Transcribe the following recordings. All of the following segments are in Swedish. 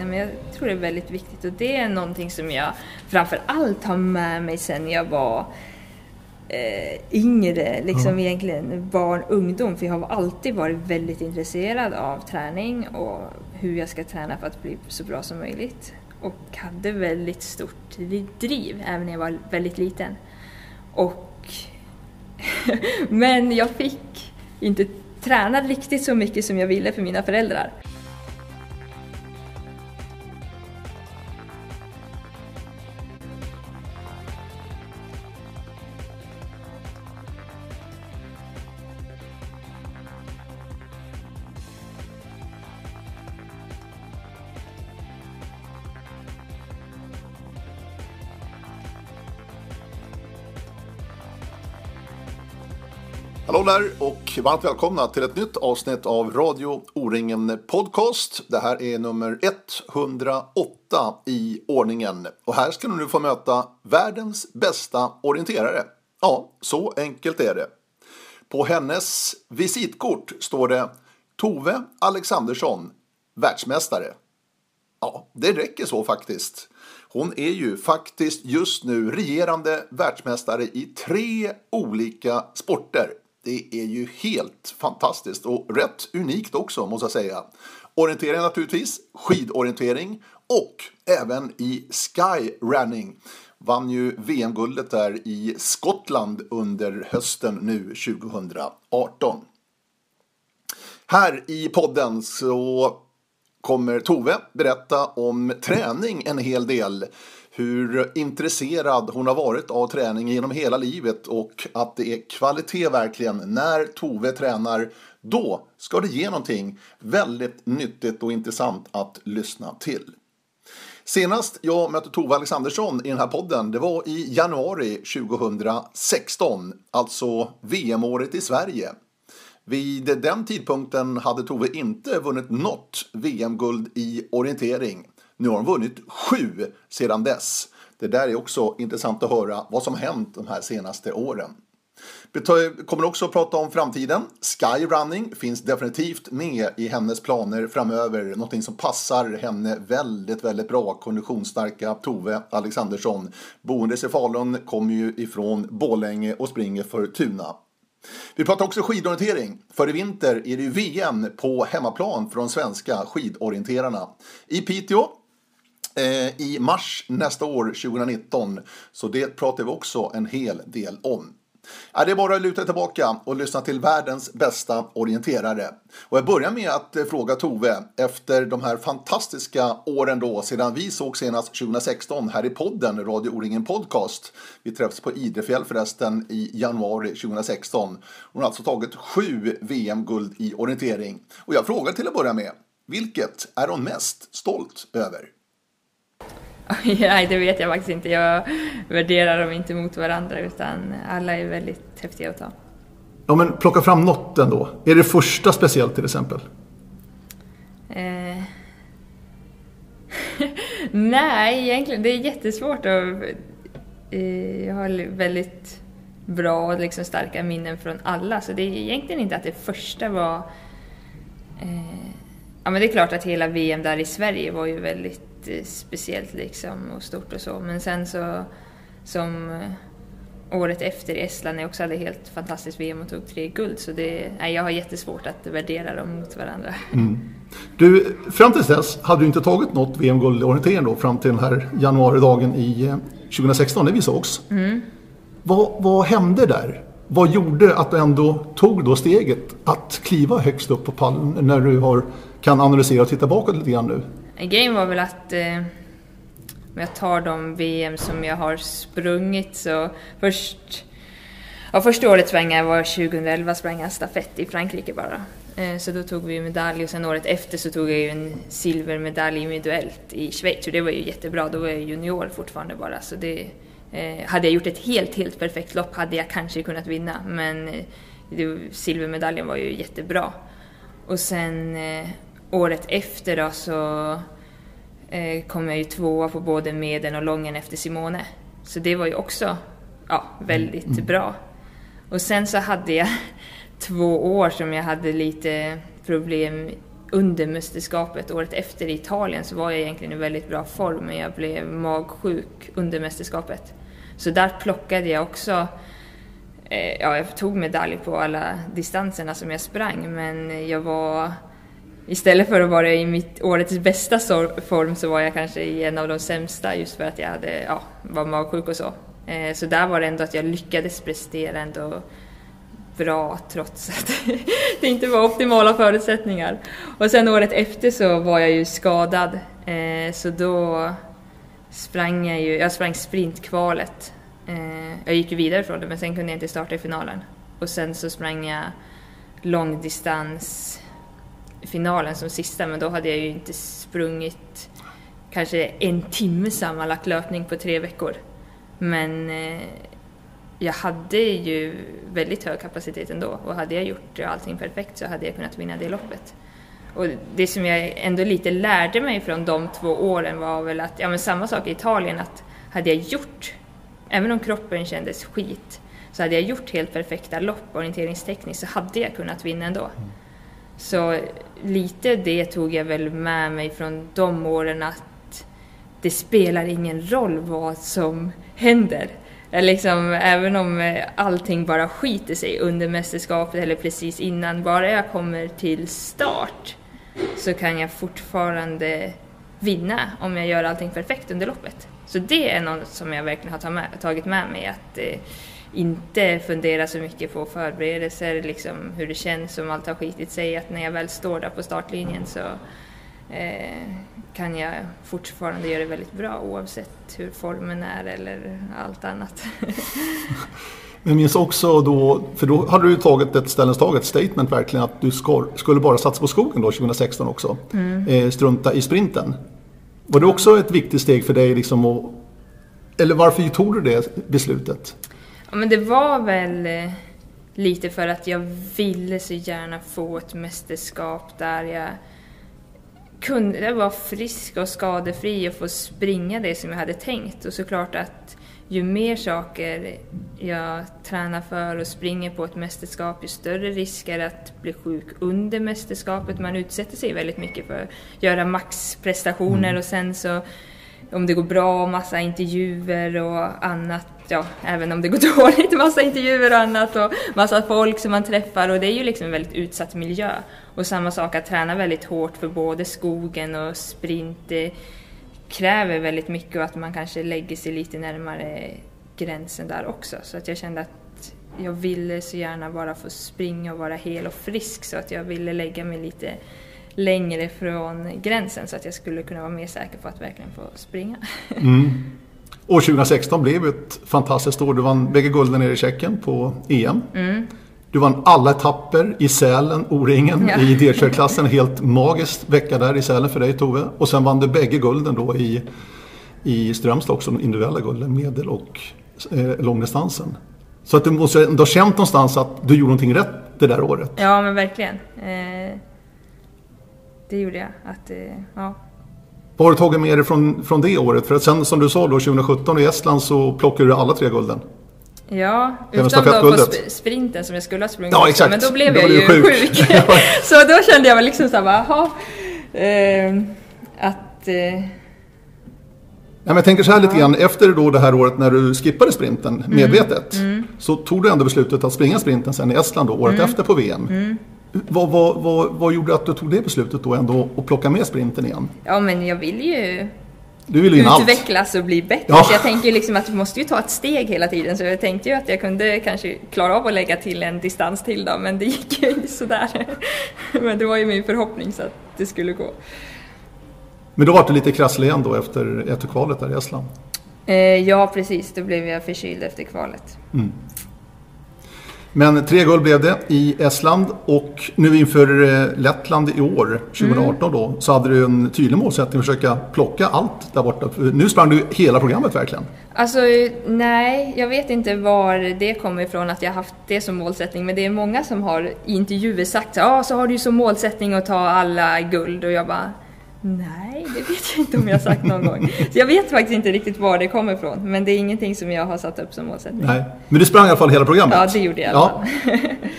Ja, men jag tror det är väldigt viktigt och det är någonting som jag framför allt har med mig sedan jag var eh, yngre, liksom Mm. egentligen barn, ungdom. För jag har alltid varit väldigt intresserad av träning och hur jag ska träna för att bli så bra som möjligt. Och hade väldigt stort driv även när jag var väldigt liten. Och Men jag fick inte träna riktigt så mycket som jag ville för mina föräldrar. Hallå och varmt välkomna till ett nytt avsnitt av Radio O-ringen Podcast. Det här är nummer 108 i ordningen. Och här ska du nu få möta världens bästa orienterare. Ja, så enkelt är det. På hennes visitkort står det Tove Alexandersson, världsmästare. Ja, det räcker så faktiskt. Hon är ju faktiskt just nu regerande världsmästare i tre olika sporter. Det är ju helt fantastiskt och rätt unikt också måste jag säga. Orientering naturligtvis, skidorientering och även i skyrunning. Vann ju VM-guldet där i Skottland under hösten nu 2018. Här i podden så kommer Tove berätta om träning en hel del. Hur intresserad hon har varit av träning genom hela livet och att det är kvalitet verkligen. När Tove tränar, då ska det ge någonting väldigt nyttigt och intressant att lyssna till. Senast jag mötte Tove Alexandersson i den här podden, det var i januari 2016, alltså VM-året i Sverige. Vid den tidpunkten hade Tove inte vunnit något VM-guld i orientering. Nu har hon vunnit sju sedan dess. Det där är också intressant att höra vad som hänt de här senaste åren. Vi kommer också att prata om framtiden. Skyrunning finns definitivt med i hennes planer framöver. Någonting som passar henne väldigt, väldigt bra. Konditionsstarka Tove Alexandersson. Boendes i Falun, kommer ju ifrån Bålänge och springer för Tuna. Vi pratar också skidorientering. För i vinter är det ju VM på hemmaplan för de svenska skidorienterarna. I Piteå Eh, i mars nästa år, 2019. Så det pratar vi också en hel del om. Ja, det är bara att luta tillbaka och lyssna till världens bästa orienterare. Och jag börjar med att eh, fråga Tove efter de här fantastiska åren då sedan vi såg senast 2016 här i podden Radio O-ringen Podcast. Vi träffades på Idrefjäll förresten i januari 2016. Hon har alltså tagit sju VM-guld i orientering. Och jag frågar till att börja med, vilket är hon mest stolt över? Nej, det vet jag faktiskt inte. Jag värderar dem inte mot varandra utan alla är väldigt häftiga att ta. Ja, men plocka fram något ändå. Är det första speciellt till exempel? Eh... Nej, egentligen. Det är jättesvårt att... Eh, jag har väldigt bra och liksom starka minnen från alla, så det är egentligen inte att det första var... Eh... Ja, men det är klart att hela VM där i Sverige var ju väldigt speciellt liksom och stort och så, men sen så som eh, året efter i Estland när jag också hade helt fantastiskt VM och tog tre guld. Så det, nej, jag har jättesvårt att värdera dem mot varandra. Mm. Du, fram till dess hade du inte tagit något VM-guld i orientering då fram till den här januaridagen i eh, 2016 när vi sågs. Mm. Vad, vad hände där? Vad gjorde att du ändå tog då steget att kliva högst upp på pallen när du har, kan analysera och titta bakåt lite grann nu? Grejen var väl att eh, om jag tar de VM som jag har sprungit så först Ja, första året sprang jag var 2011 sprang jag stafett i Frankrike bara. Eh, så då tog vi medalj och sen året efter så tog jag ju en silvermedalj individuellt i Schweiz och det var ju jättebra. Då var jag junior fortfarande bara så det eh, hade jag gjort ett helt, helt perfekt lopp hade jag kanske kunnat vinna men eh, det, silvermedaljen var ju jättebra. Och sen eh, året efter då så eh, kom jag ju tvåa på både meden och lången efter Simone. Så det var ju också ja, väldigt Mm. bra. Och sen så hade jag två år som jag hade lite problem under mästerskapet året efter i Italien så var jag egentligen i väldigt bra form men jag blev magsjuk under mästerskapet. Så där plockade jag också eh, Ja, jag tog medalj på alla distanserna som jag sprang men jag var Istället för att vara i mitt årets bästa form så var jag kanske i en av de sämsta just för att jag hade, ja, var magsjuk och så. Eh, så där var det ändå att jag lyckades prestera ändå bra trots att det inte var optimala förutsättningar. Och sen året efter så var jag ju skadad eh, så då sprang jag ju, jag sprang sprintkvalet. Eh, jag gick ju vidare från det men sen kunde jag inte starta i finalen. Och sen så sprang jag långdistans finalen som sista men då hade jag ju inte sprungit kanske en timme sammanlagt löpning på tre veckor. Men eh, jag hade ju väldigt hög kapacitet ändå och hade jag gjort allting perfekt så hade jag kunnat vinna det loppet. Och det som jag ändå lite lärde mig från de två åren var väl att, ja men samma sak i Italien, att hade jag gjort, även om kroppen kändes skit, så hade jag gjort helt perfekta lopp orienteringstekniskt så hade jag kunnat vinna ändå. Mm. Så lite det tog jag väl med mig från de åren att det spelar ingen roll vad som händer. Liksom, även om eh, allting bara skiter sig under mästerskapet eller precis innan, bara jag kommer till start så kan jag fortfarande vinna om jag gör allting perfekt under loppet. Så det är något som jag verkligen har tagit med mig, att eh, inte fundera så mycket på förberedelser, liksom hur det känns om allt har skitit sig, att när jag väl står där på startlinjen så eh, kan jag fortfarande göra det väldigt bra oavsett hur formen är eller allt annat. Men minns också då, för då hade du tagit ett ställningstaget statement verkligen att du skulle bara satsa på skogen då 2016 också. Mm. Eh, strunta i sprinten. Var det också ett viktigt steg för dig liksom att, eller varför tog du det beslutet? Ja men det var väl eh, lite för att jag ville så gärna få ett mästerskap där jag kunde vara frisk och skadefri och få springa det som jag hade tänkt. Och såklart att ju mer saker jag tränar för och springer på ett mästerskap, ju större risk är det att bli sjuk under mästerskapet. Man utsätter sig väldigt mycket för att göra maxprestationer mm. och sen så om det går bra, massa intervjuer och annat. Ja, även om det går dåligt, massa intervjuer och annat och massa folk som man träffar och det är ju liksom en väldigt utsatt miljö. Och samma sak att träna väldigt hårt för både skogen och sprint. Kräver väldigt mycket och att man kanske lägger sig lite närmare gränsen där också. Så att jag kände att jag ville så gärna bara få springa och vara hel och frisk så att jag ville lägga mig lite längre från gränsen så att jag skulle kunna vara mer säker på att verkligen få springa. Mm. År 2016 blev ett fantastiskt år. Du vann bägge gulden nere i Tjeckien på EM. Mm. Du vann alla etapper i Sälen, O-ringen, ja. i delkörklassen. Helt magisk vecka där i Sälen för dig Tove. Och sen vann du bägge gulden då i, i Strömstad också, de individuella gulden, medel och eh, långdistansen. Så att du måste ändå ha känt någonstans att du gjorde någonting rätt det där året. Ja, men verkligen. Eh, det gjorde jag. Att, eh, ja. Vad har du tagit med dig från, från det året? För att sen som du sa då 2017 i Estland så plockade du alla tre gulden. Ja, utom då på sprinten som jag skulle ha sprungit ja, exakt. men då blev jag ju sjuk. sjuk. så då kände jag väl liksom såhär, jaha. Eh, att... Eh, Ja, men jag tänker så här lite grann, efter då det här året när du skippade sprinten mm. medvetet mm. Mm. så tog du ändå beslutet att springa sprinten sen i Estland då, året mm. efter på VM. Vad, vad, vad, vad, gjorde att du tog det beslutet då ändå och plocka med sprinten igen? Ja men jag vill ju du vill utvecklas allt. och bli bättre. Ja. Så jag tänker liksom att du måste ju ta ett steg hela tiden. Så jag tänkte ju att jag kunde kanske klara av att lägga till en distans till då, men det gick ju sådär. Men det var ju min förhoppning så att det skulle gå. Men då var du lite krasslig igen då efter, efter kvalet där i Estland? Eh, ja precis, då blev jag förkyld efter kvalet. Mm. Men tre guld blev det i Estland och nu inför eh, Lettland i år, 2018 mm. då, så hade du en tydlig målsättning att försöka plocka allt där borta. Nu sprang du hela programmet verkligen. Alltså nej, jag vet inte var det kommer ifrån att jag haft det som målsättning, men det är många som har i intervjuer sagt ja, ah, så har du ju som målsättning att ta alla guld och jag bara Nej, det vet jag inte om jag har sagt någon gång. Så jag vet faktiskt inte riktigt var det kommer ifrån. Men det är ingenting som jag har satt upp som målsättning. Nej. Men du sprang i alla fall hela programmet? Ja, det gjorde jag i alla fall.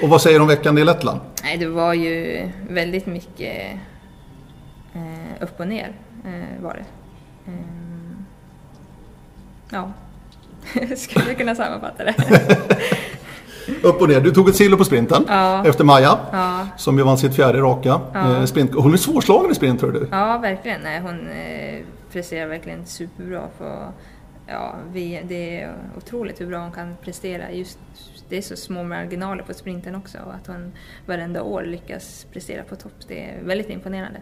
Och vad säger du om veckan i Lettland? Nej, det var ju väldigt mycket eh, upp och ner eh, var det. Ehm, ja, skulle jag kunna sammanfatta det. Upp och ner. Du tog ett silver på sprinten Ja. efter Maja. ja, Som ju vann sitt fjärde raka Ja. eh, sprint. Hon är svårslagen i sprint hör du. ja, verkligen. Nej, hon eh, presterar verkligen superbra. På, ja, vi, det är otroligt hur bra hon kan prestera. Just, det är så små marginaler på sprinten också och att hon varenda år lyckas prestera på topp. Det är väldigt imponerande.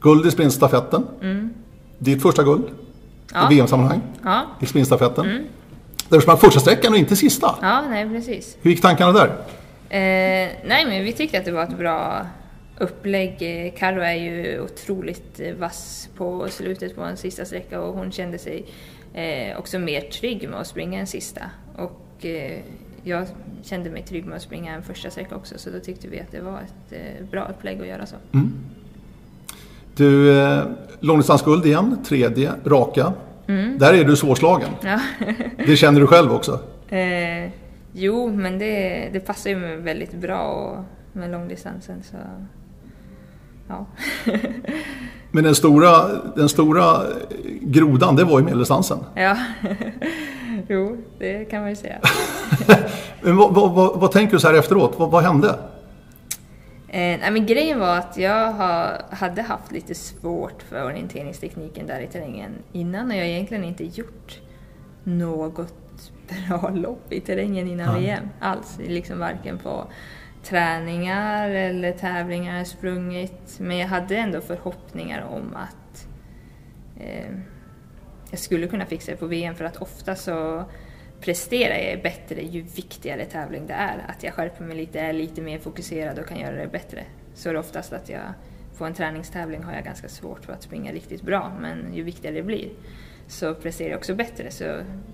Guld i sprintstafetten. Mm. Ditt första guld Ja. i VM-sammanhang Ja, i sprintstafetten. Där du sprang första sträckan och inte sista. ja nej precis. Hur gick tankarna där? Eh, nej, men vi tyckte att det var ett bra upplägg. Karo är ju otroligt vass på slutet på en sista sträcka och hon kände sig eh, också mer trygg med att springa en sista. Och eh, jag kände mig trygg med att springa en första sträcka också så då tyckte vi att det var ett eh, bra upplägg att göra så. Du, eh, långdistansguld igen, tredje raka. Där är du svårslagen. Ja. Det känner du själv också. eh, jo, men det, det passar ju mig väldigt bra och, med långdistansen så ja. Men den stora, den stora grodan, det var ju medeldistansen. ja. jo, det kan man ju säga. Men vad, vad, vad, vad tänker du så här efteråt? Vad, vad hände? Eh, nej, men grejen var att jag ha, hade haft lite svårt för orienteringstekniken där i terrängen innan och jag har egentligen inte gjort något bra lopp i terrängen innan Nej. VM alls. Liksom varken på träningar eller tävlingar sprungit. Men jag hade ändå förhoppningar om att eh, jag skulle kunna fixa det på VM för att ofta så presterar jag bättre ju viktigare tävling det är. Att jag skärper mig lite, är lite mer fokuserad och kan göra det bättre. Så är det oftast att jag på en träningstävling har jag ganska svårt för att springa riktigt bra men ju viktigare det blir så presterar jag också bättre. Så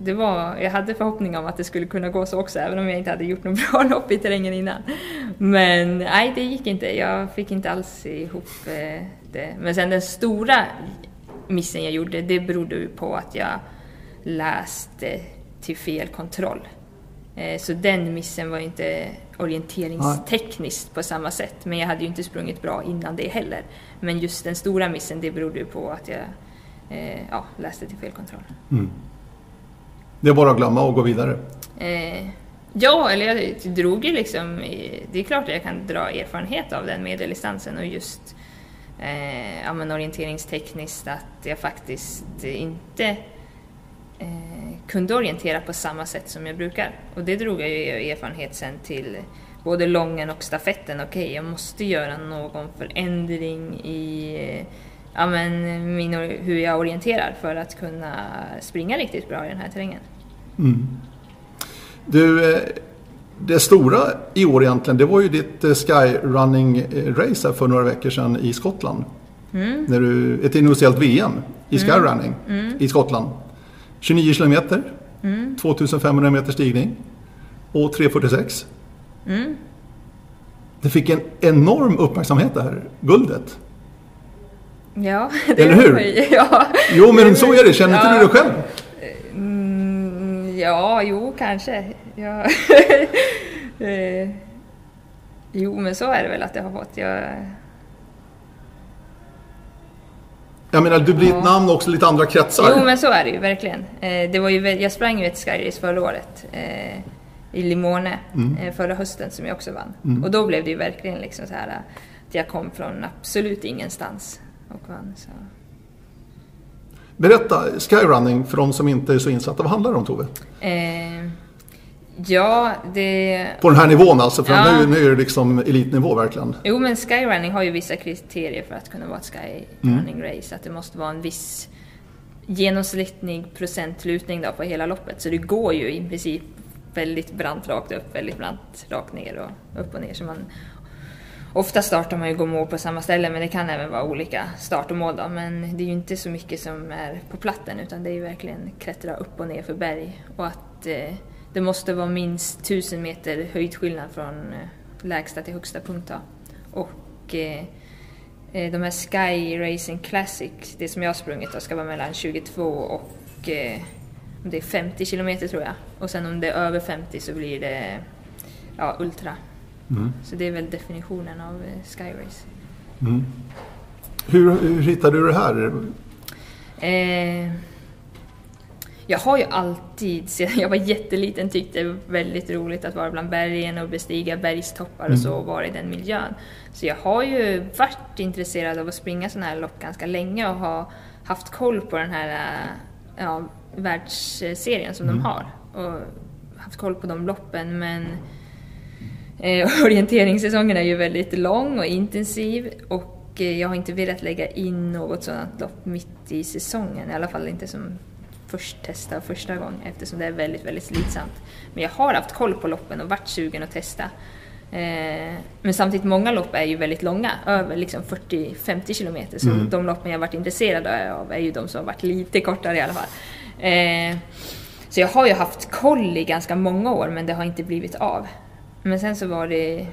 det var, jag hade förhoppning om att det skulle kunna gå så också även om jag inte hade gjort något bra lopp i terrängen innan. Men nej, det gick inte. Jag fick inte alls ihop eh, det. Men sen den stora missen jag gjorde, det berodde ju på att jag läste till fel kontroll. Eh, Så den missen var inte orienteringstekniskt på samma sätt. Men jag hade ju inte sprungit bra innan det heller. Men just den stora missen, det berodde ju på att jag eh, ja, läste till fel kontroll. Det är bara att glömma och gå vidare. Eh, ja, eller jag drog ju liksom, det är klart att jag kan dra erfarenhet av den medeldistansen och just eh, ja, men orienteringstekniskt att jag faktiskt inte eh, kunde orientera på samma sätt som jag brukar. Och det drog jag ju erfarenhet sen till både lången och stafetten. Okej, jag måste göra någon förändring i eh, ja, men min, hur jag orienterar för att kunna springa riktigt bra i den här terrängen. Du, eh, det stora i år egentligen, det var ju ditt eh, skyrunning-race för några veckor sedan i Skottland. När du, ett inofficiellt VM i skyrunning i Skottland. 29 kilometer, 2500 meter stigning och 3.46. Det fick en enorm uppmärksamhet det här guldet. Ja, det Eller hur? Ja. Jo, men så är det. Känner inte Ja. du det själv? Mm, ja, jo, kanske. Ja. eh, jo, men så är det väl att jag har fått. Jag, Jag menar, du blir ett namn också lite andra kretsar. jo, men så är det ju verkligen. Eh, det var ju, jag sprang ju ett Skyrace förra året. Eh, I Limone eh, förra hösten som jag också vann. Och då blev det ju verkligen liksom så här att jag kom från absolut ingenstans och vann. Så. Berätta, skyrunning för de som inte är så insatta. Vad handlar det om Tove? Eh, ja, det... På den här nivån alltså, för Ja. nu, nu är det liksom elitnivå verkligen. Jo, men skyrunning har ju vissa kriterier för att kunna vara ett skyrunning race. Att det måste vara en viss genomsnittlig procentlutning då på hela loppet. Så det går ju i princip väldigt brant rakt upp, väldigt brant rakt ner och upp och ner. Så man, ofta startar man ju gå mål på samma ställe, men det kan även vara olika start och mål då. Men det är ju inte så mycket som är på platten, utan det är ju verkligen klättra upp och ner för berg. Och att eh, det måste vara minst 1000 meter höjdskillnad från eh, lägsta till högsta punkt. Och eh, eh, de här Sky Racing Classic, det som jag har sprungit då, ska vara mellan 22 och eh, det är 50 kilometer tror jag. Och sen om det är över 50 så blir det ja, Ultra. Så det är väl definitionen av eh, Sky Race. Hur, hur hittade du det här? Eh, jag har ju alltid, sedan jag var jätteliten, tyckt det var väldigt roligt att vara bland bergen och bestiga bergstoppar och så och vara i den miljön. Så jag har ju varit intresserad av att springa sådana här lopp ganska länge och har haft koll på den här eh, ja, världsserien som de har. Och haft koll på de loppen men eh, orienteringssäsongen är ju väldigt lång och intensiv och eh, jag har inte velat lägga in något sådant lopp mitt i säsongen, i alla fall inte som först testa första gången eftersom det är väldigt, väldigt slitsamt. Men jag har haft koll på loppen och varit sugen att testa. Eh, men samtidigt, många lopp är ju väldigt långa, över liksom 40-50 kilometer. Så Mm. de loppen jag varit intresserad av är ju de som har varit lite kortare i alla fall. Eh, så jag har ju haft koll i ganska många år men det har inte blivit av. Men sen så var det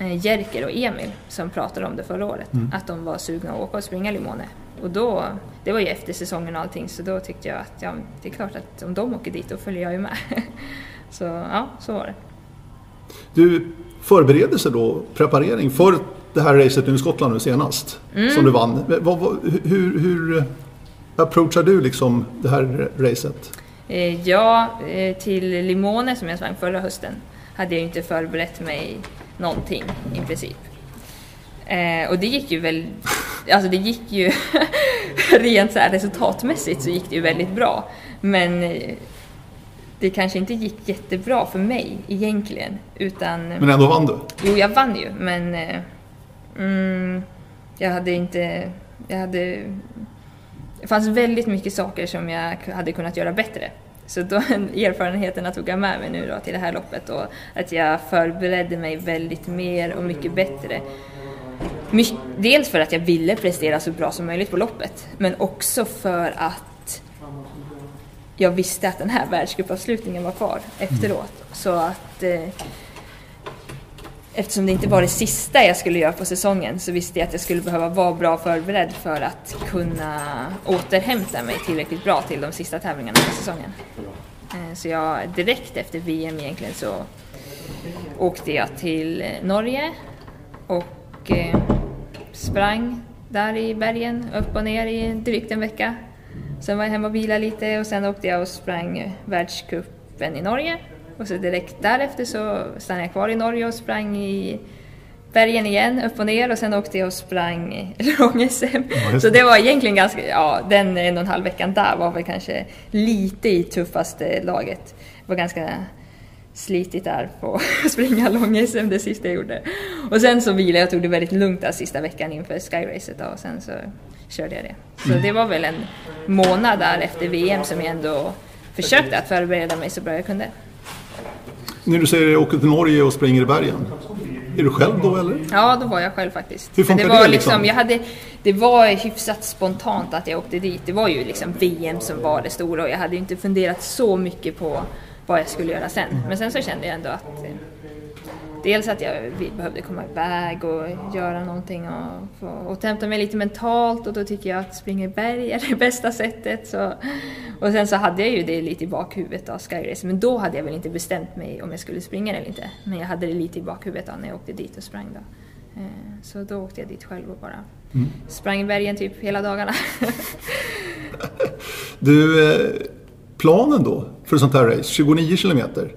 eh, Jerker och Emil som pratade om det förra året. Att de var sugna att åka och springa Limone. Och då, det var ju efter säsongen och allting så då tyckte jag att ja, det är klart att om de åker dit då följer jag ju med. så ja, så var det. Du förberedelse då, preparering för det här racet nu i Skottland nu senast, som du vann. Vad, vad, hur, hur approachar du liksom det här racet? Eh, ja, eh, till Limone som jag sprang förra hösten hade jag ju inte förberett mig någonting i princip. Eh, och det gick ju väl, alltså det gick ju rent så här resultatmässigt så gick det ju väldigt bra. Men eh, det kanske inte gick jättebra för mig egentligen. Utan, Men ändå vann du. jo jag vann ju men eh, mm, jag hade inte, jag hade det fanns väldigt mycket saker som jag hade kunnat göra bättre. Så då, erfarenheterna tog jag med mig nu då till det här loppet och att jag förberedde mig väldigt mer och mycket bättre. My, dels för att jag ville prestera så bra som möjligt på loppet, men också för att jag visste att den här världscupavslutningen var kvar efteråt. Så att eh, Eftersom det inte var det sista jag skulle göra på säsongen så visste jag att jag skulle behöva vara bra förberedd för att kunna återhämta mig tillräckligt bra till de sista tävlingarna på säsongen. Eh, Så jag, direkt efter VM egentligen så åkte jag till eh, Norge och eh, sprang där i bergen, upp och ner i drygt en vecka. Sen var jag hemma och vilade lite och sen åkte jag och sprang världscupen i Norge. Och så direkt därefter så stannade jag kvar i Norge och sprang i bergen igen, upp och ner och sen åkte jag och sprang lång-SM. så det. det var egentligen ganska, ja den en och en halv veckan där var väl kanske lite i tuffaste laget. Det var ganska slitigt där på att springa lång-SM det sista jag gjorde. Och sen så vilade jag och tog det väldigt lugnt där sista veckan inför Skyracet och sen så körde jag det. Så det var väl en månad där efter VM som jag ändå försökte att förbereda mig så bra jag kunde. När du säger att jag åker till Norge och springer i bergen, är du själv då eller? Ja, då var jag själv faktiskt. Hur För det funkar var det, liksom, liksom? jag hade, det var hyfsat spontant att jag åkte dit. Det var ju liksom VM som var det stora och jag hade ju inte funderat så mycket på vad jag skulle göra sen. Men sen så kände jag ändå att eh, dels att jag behövde komma iväg och göra någonting och få återhämta mig lite mentalt och då tycker jag att springa i berg är det bästa sättet. Så, och sen så hade jag ju det lite i bakhuvudet av Skyrace, men då hade jag väl inte bestämt mig om jag skulle springa eller inte. Men jag hade det lite i bakhuvudet när jag åkte dit och sprang då. Eh, Så då åkte jag dit själv och bara sprang i bergen typ hela dagarna. Du, eh, planen då för ett sånt här race, 29 kilometer.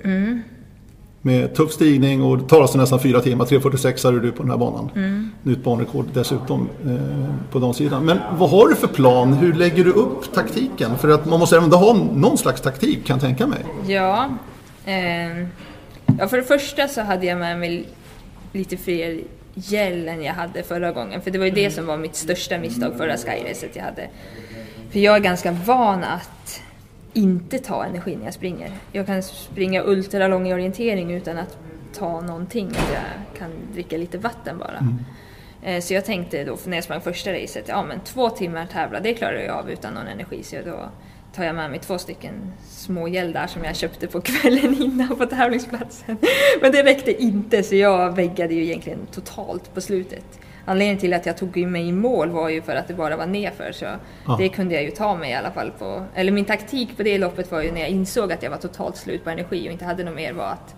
Med tuff stigning och det talas det nästan fyra timmar, 3.46 är du på den här banan. Nytt banrekord dessutom eh, på damsidan. Men vad har du för plan? Hur lägger du upp taktiken? För att man måste ändå ha någon slags taktik kan jag tänka mig. Ja, ehm, ja, för det första så hade jag med mig lite fler gel än jag hade förra gången. För det var ju det som var mitt största misstag förra skyracet jag hade. För jag är ganska van att inte ta energi när jag springer. Jag kan springa ultralång i orientering utan att ta någonting. Jag kan dricka lite vatten bara. Eh, Så jag tänkte då när jag sprang första racet, ja men två timmar tävla, det klarar jag av utan någon energi. Så då tar jag med mig två stycken små gel där som jag köpte på kvällen innan på tävlingsplatsen. Men det räckte inte så jag väggade ju egentligen totalt på slutet. Anledningen till att jag tog mig i mål var ju för att det bara var nerför så Ja. det kunde jag ju ta mig i alla fall på. Eller min taktik på det loppet var ju när jag insåg att jag var totalt slut på energi och inte hade något mer var att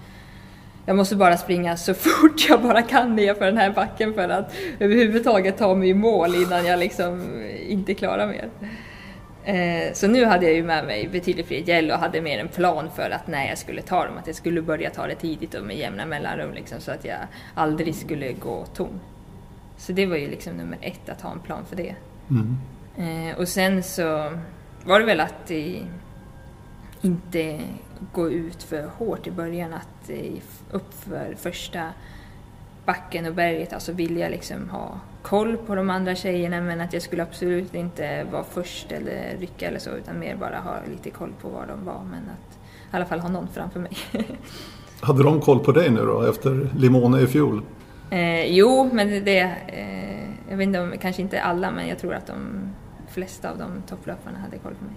jag måste bara springa så fort jag bara kan ner för den här backen för att överhuvudtaget ta mig i mål innan jag liksom inte klarar mer. Eh, så nu hade jag ju med mig betydligt fler gäll och hade mer en plan för att när jag skulle ta dem, att jag skulle börja ta det tidigt och med jämna mellanrum liksom, så att jag aldrig skulle gå tom. Så det var ju liksom nummer ett, att ha en plan för det. Mm. Eh, och sen så var det väl att eh, inte gå ut för hårt i början, att eh, upp för första backen och berget, alltså vilja liksom ha koll på de andra tjejerna men att jag skulle absolut inte vara först eller rycka eller så utan mer bara ha lite koll på var de var men att i alla fall ha någon framför mig. Hade de koll på dig nu då efter Limone i fjol? Eh, jo, men det, eh, jag vet inte om, kanske inte alla men jag tror att de flesta av de topplöparna hade koll på mig.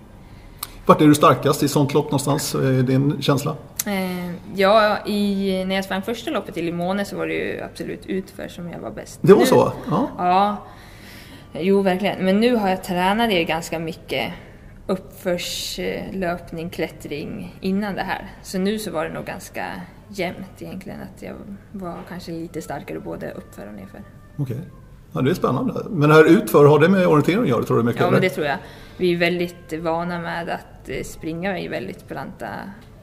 Vart är du starkast i sånt lopp någonstans, är din känsla? Eh, ja, i, när jag sprang första loppet i Limone så var det ju absolut utför som jag var bäst. Det var nu, så? Ja. Ja, jo verkligen. Men nu har jag tränat det ganska mycket uppförslöpning, klättring innan det här. Så nu så var det nog ganska jämnt egentligen att jag var kanske lite starkare både uppför och nerför. Okej. Ja, det är spännande. Men det här utför, har det med orientering att göra tror du mycket? Ja, men det tror jag. Vi är väldigt vana med att eh, springa i väldigt branta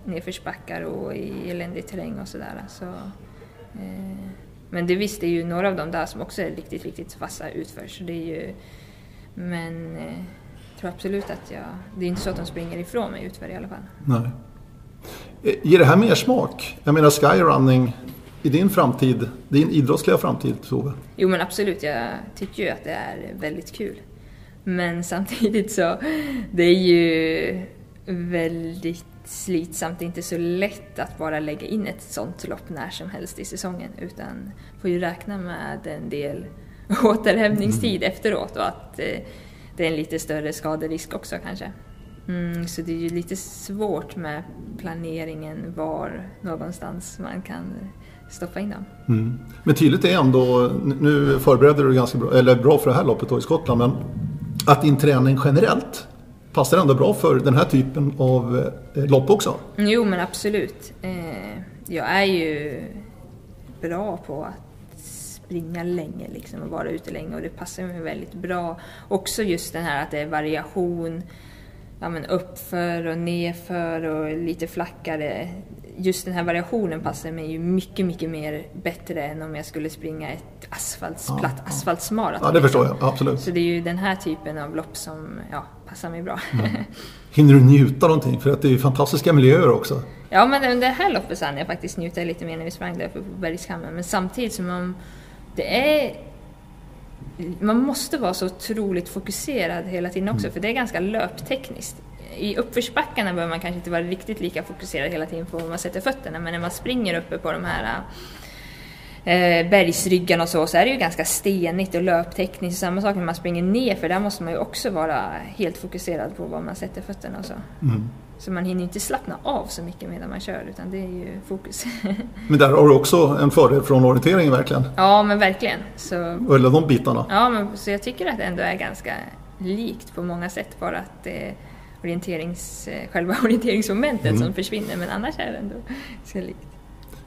nedförsbackar och i eländig terräng och sådär. Så, eh, men det visst, det är ju några av dem där som också är riktigt, riktigt vassa utför. Så det är ju, men eh, jag tror absolut att jag... Det är inte så att de springer ifrån mig utför i alla fall. Nej. Eh, Ger det här mer smak? Jag menar skyrunning i din framtid, din idrottsliga framtid Tove? Jo men absolut, jag tycker ju att det är väldigt kul. Men samtidigt så, det är ju väldigt slitsamt. Det är inte så lätt att bara lägga in ett sånt lopp när som helst i säsongen utan får ju räkna med en del återhämtningstid efteråt och att eh, det är en lite större skaderisk också kanske. Mm, så det är ju lite svårt med planeringen var någonstans man kan stoppa in dem. Mm. Men tydligt är ändå, nu förbereder du ganska bra, eller bra för det här loppet då i Skottland, men att din träning generellt passar ändå bra för den här typen av eh, lopp också. Jo men absolut. Eh, jag är ju bra på att springa länge liksom och vara ute länge och det passar mig väldigt bra. Också just den här att det är variation, ja men uppför och nerför och lite flackare. Just den här variationen passar mig ju mycket, mycket mer bättre än om jag skulle springa ett asfaltsplatt Ja, asfaltsmaraton. Ja, det förstår liksom. jag. Absolut. Så det är ju den här typen av lopp som ja, passar mig bra. Hinner du njuta någonting? För att det är ju fantastiska miljöer också. Ja, men det- här loppet så hann jag faktiskt njuta lite mer när vi sprang där uppe på Bergskammen. Men samtidigt som man... Det är... Man måste vara så otroligt fokuserad hela tiden också, för det är ganska löptekniskt. I uppförsbackarna behöver man kanske inte vara riktigt lika fokuserad hela tiden på var man sätter fötterna, men när man springer uppe på de här eh, bergsryggarna och så, så är det ju ganska stenigt och löptekniskt. Samma sak när man springer ner, för där måste man ju också vara helt fokuserad på var man sätter fötterna och så. Mm. Så man hinner inte slappna av så mycket medan man kör, utan det är ju fokus. Men där har du också en fördel från orienteringen verkligen. ja, men verkligen. Så, Eller de bitarna. ja, men, så jag tycker att det ändå är ganska likt på många sätt, bara att det är orienterings, eh, själva orienteringsmomentet som försvinner, men annars är det ändå ganska likt.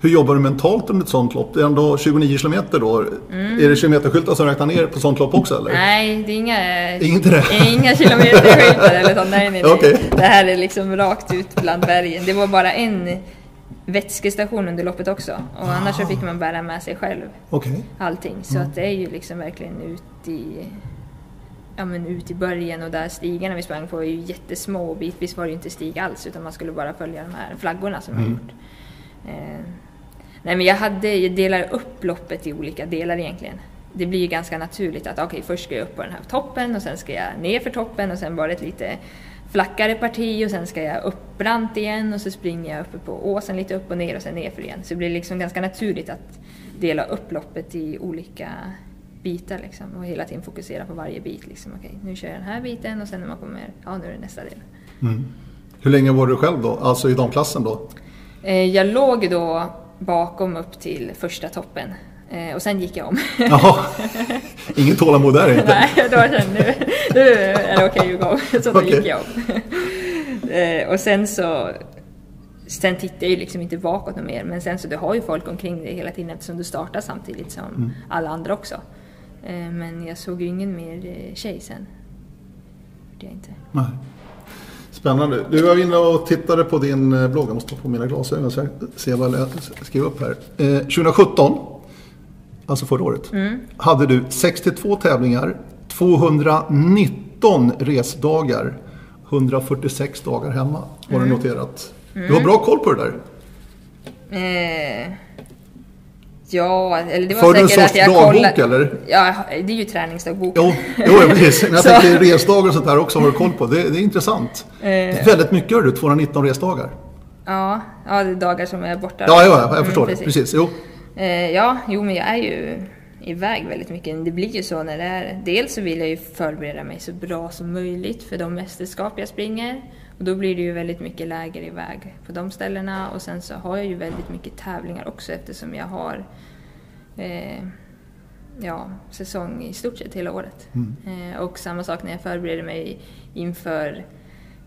Hur jobbar du mentalt under ett sånt lopp? Det är ändå 29 kilometer då. Är det kilometerskyltar som räknar ner på sånt lopp också eller? Mm. Nej, det är inga, det? inga kilometerskyltar eller så. Nej, nej, nej. Okej. Det här är liksom rakt ut bland bergen. Det var bara en vätskestation under loppet också. Och annars så fick man bära med sig själv Okej. allting. Så att det är ju liksom verkligen ut i, ja, men ut i början och där stigarna vi sprang på är ju jättesmå och bitvis var det ju inte stig alls utan man skulle bara följa de här flaggorna som jag har gjort. Eh, nej men jag, hade, jag delar upp loppet i olika delar egentligen. Det blir ju ganska naturligt att okej först ska jag upp på den här toppen och sen ska jag ner för toppen och sen bara ett lite flackare parti och sen ska jag upp brant igen och så springer jag uppe på åsen lite upp och ner och sen ner för igen. Så det blir liksom ganska naturligt att dela upp loppet i olika bitar liksom och hela tiden fokusera på varje bit. Liksom. Okej, nu kör jag den här biten och sen när man kommer, ja nu är det nästa del. Mm. Hur länge var du själv då? Alltså i damklassen då? Eh, Jag låg då bakom upp till första toppen eh, och sen gick jag om. Jaha. Ingen tålamod där inte. Nej, då kände nu, nu är det okej att gå om. Så då Okej. gick jag om. Eh, Och sen så sen tittar jag ju liksom inte bakåt något mer. Men sen så du har ju folk omkring dig hela tiden eftersom du startar samtidigt som mm. alla andra också. Eh, men jag såg ju ingen mer tjej sen. Det jag inte. Nej. Spännande. Du var inne och tittade på din eh, blogg. Jag måste ta på mina glasögon så jag ser vad jag skrev upp här. Eh, 2017, alltså förra året, mm. hade du 62 tävlingar, 219 resdagar, 146 dagar hemma. Har mm. du noterat. Mm. Du har bra koll på det där. Eh, ja, eller det var För säkert att jag dagbok kollade. eller? Ja, det är ju träningsdagbok. Jo, jo precis. Men jag tänker resdagar och sånt där också har du koll på. Det, det är intressant. Eh. Det är väldigt mycket du, 219 resdagar. Ja, ja, det är dagar som är borta. Ja, ja jag förstår mm, det. Precis, jo. Eh, ja, jo men jag är ju iväg väldigt mycket. Det blir ju så när det är... Dels så vill jag ju förbereda mig så bra som möjligt för de mästerskap jag springer. Och då blir det ju väldigt mycket läger iväg på de ställena och sen så har jag ju väldigt mycket tävlingar också eftersom jag har eh, ja, säsong i stort sett hela året. Mm. Eh, och samma sak när jag förbereder mig inför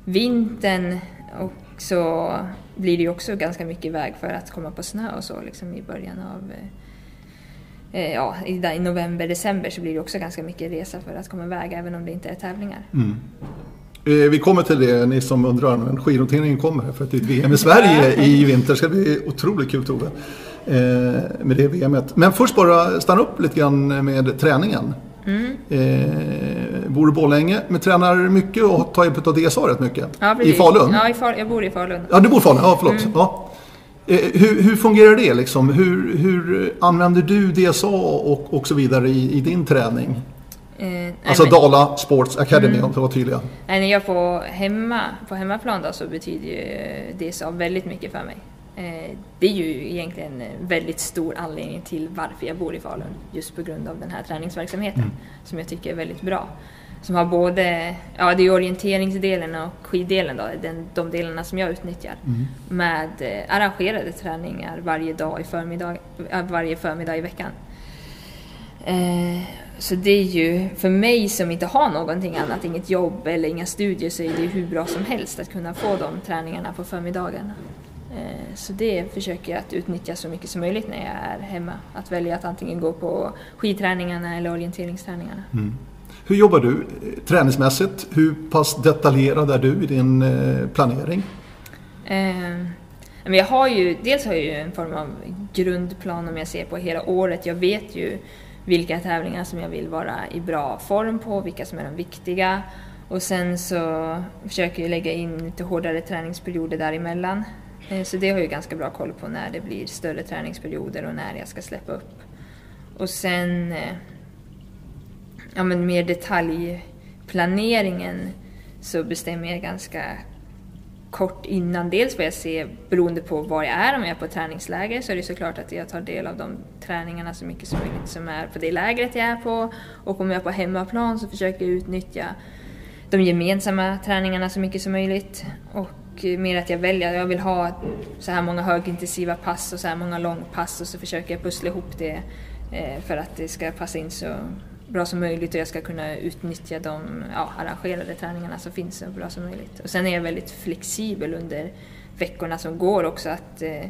vintern och så blir det ju också ganska mycket iväg för att komma på snö och så liksom i början av eh, eh ja, i, november, december så blir det också ganska mycket resa för att komma iväg även om det inte är tävlingar. Mm. Eh, vi kommer till det, ni som undrar, men skidnoteringen kommer för att det är ett VM i Sverige i vinter. Det ska bli otroligt kul Tove. Eh, med det VMet. Men först bara stanna upp lite grann med träningen. Mm. Eh, bor i Borlänge, men tränar mycket och tar hjälp av DSA rätt mycket. Ja, I Falun? Ja, i Fal jag bor i Falun. Ja, du bor i Falun. Ja, förlåt. Mm. Ja. Eh, hur, hur, fungerar det liksom? Hur, hur använder du DSA och, och så vidare i, i din träning? Eh, alltså men, Dala Sports Academy mm. om det var tydliga. Nej, när jag på, hemma, på hemmaplan då, så betyder ju DSA väldigt mycket för mig. Eh, det är ju egentligen en väldigt stor anledning till varför jag bor i Falun. Just på grund av den här träningsverksamheten mm. som jag tycker är väldigt bra. Som har både, ja det är orienteringsdelen och skiddelen då, den, de delarna som jag utnyttjar. Mm. Med eh, arrangerade träningar varje dag i förmiddag, varje förmiddag i veckan. Eh, så det är ju, för mig som inte har någonting annat, inget jobb eller inga studier, så är det hur bra som helst att kunna få de träningarna på förmiddagen. Eh, så det försöker jag att utnyttja så mycket som möjligt när jag är hemma. Att välja att antingen gå på skidträningarna eller orienteringsträningarna. Mm. Hur jobbar du eh, träningsmässigt? Hur pass detaljerad är du i din eh, planering? jag har ju, dels har jag ju en form av grundplan om jag ser på hela året. Jag vet ju vilka tävlingar som jag vill vara i bra form på, vilka som är de viktiga. Och sen så försöker jag lägga in lite hårdare träningsperioder däremellan. Eh, så det har jag ganska bra koll på när det blir större träningsperioder och när jag ska släppa upp. Och sen eh, ja, men mer detaljplaneringen så bestämmer jag ganska kort innan. Dels vad jag ser beroende på var jag är. Om jag är på träningsläger så är det såklart att jag tar del av de träningarna så mycket som möjligt som är på det lägret jag är på. Och om jag är på hemmaplan så försöker jag utnyttja de gemensamma träningarna så mycket som möjligt. Och mer att jag väljer, jag vill ha så här många högintensiva pass och så här många långpass och så försöker jag pussla ihop det eh, för att det ska passa in så bra som möjligt och jag ska kunna utnyttja de ja, arrangerade träningarna som finns så bra som möjligt. Och sen är jag väldigt flexibel under veckorna som går också att eh,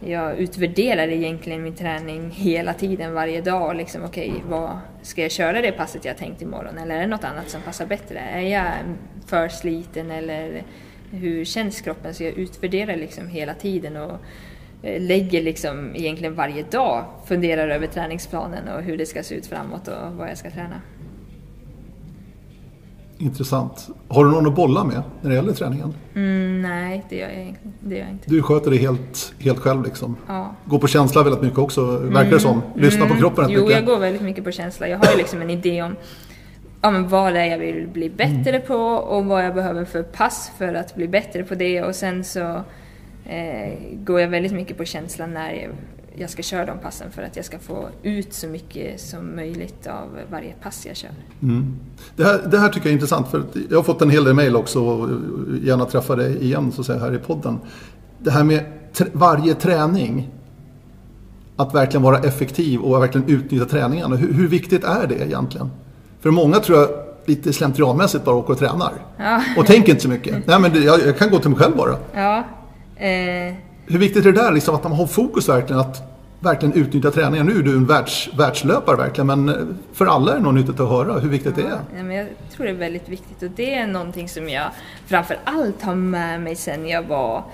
jag utvärderar egentligen min träning hela tiden, varje dag. Liksom, okay, vad, ska jag köra det passet jag tänkt imorgon eller är det något annat som passar bättre? Är jag för sliten eller hur känns kroppen? Så jag utvärderar liksom hela tiden och lägger liksom egentligen varje dag, funderar över träningsplanen och hur det ska se ut framåt och vad jag ska träna. Intressant. Har du någon att bolla med när det gäller träningen? Mm, nej, det gör, jag, det gör jag inte. Du sköter det helt, helt själv liksom? Ja. Går på känsla väldigt mycket också, verkar det mm. som. Lyssnar mm. på kroppen rätt jo, mycket. Jo, jag går väldigt mycket på känsla. Jag har ju liksom en idé om ja, men vad det är jag vill bli bättre mm. på och vad jag behöver för pass för att bli bättre på det. Och sen så eh, går jag väldigt mycket på känslan när jag, jag ska köra de passen för att jag ska få ut så mycket som möjligt av varje pass jag kör. Mm. Det, här, det här tycker jag är intressant för jag har fått en hel del mejl också och gärna träffa dig igen så att säga, här i podden. Det här med varje träning att verkligen vara effektiv och verkligen utnyttja träningarna. Hur, hur viktigt är det egentligen? För många tror jag lite slentrianmässigt bara åker och tränar. Ja. Och tänker inte så mycket. Nej men jag, jag, kan gå till mig själv bara. Ja. Eh, Hur viktigt är det där liksom, att man har fokus verkligen att verkligen utnyttja träningen? Nu är du en världs, världslöpare verkligen, men eh, för alla är det nog nyttigt att höra hur viktigt det är. Ja, men jag tror det är väldigt viktigt och det är någonting som jag framför allt har med mig sen jag var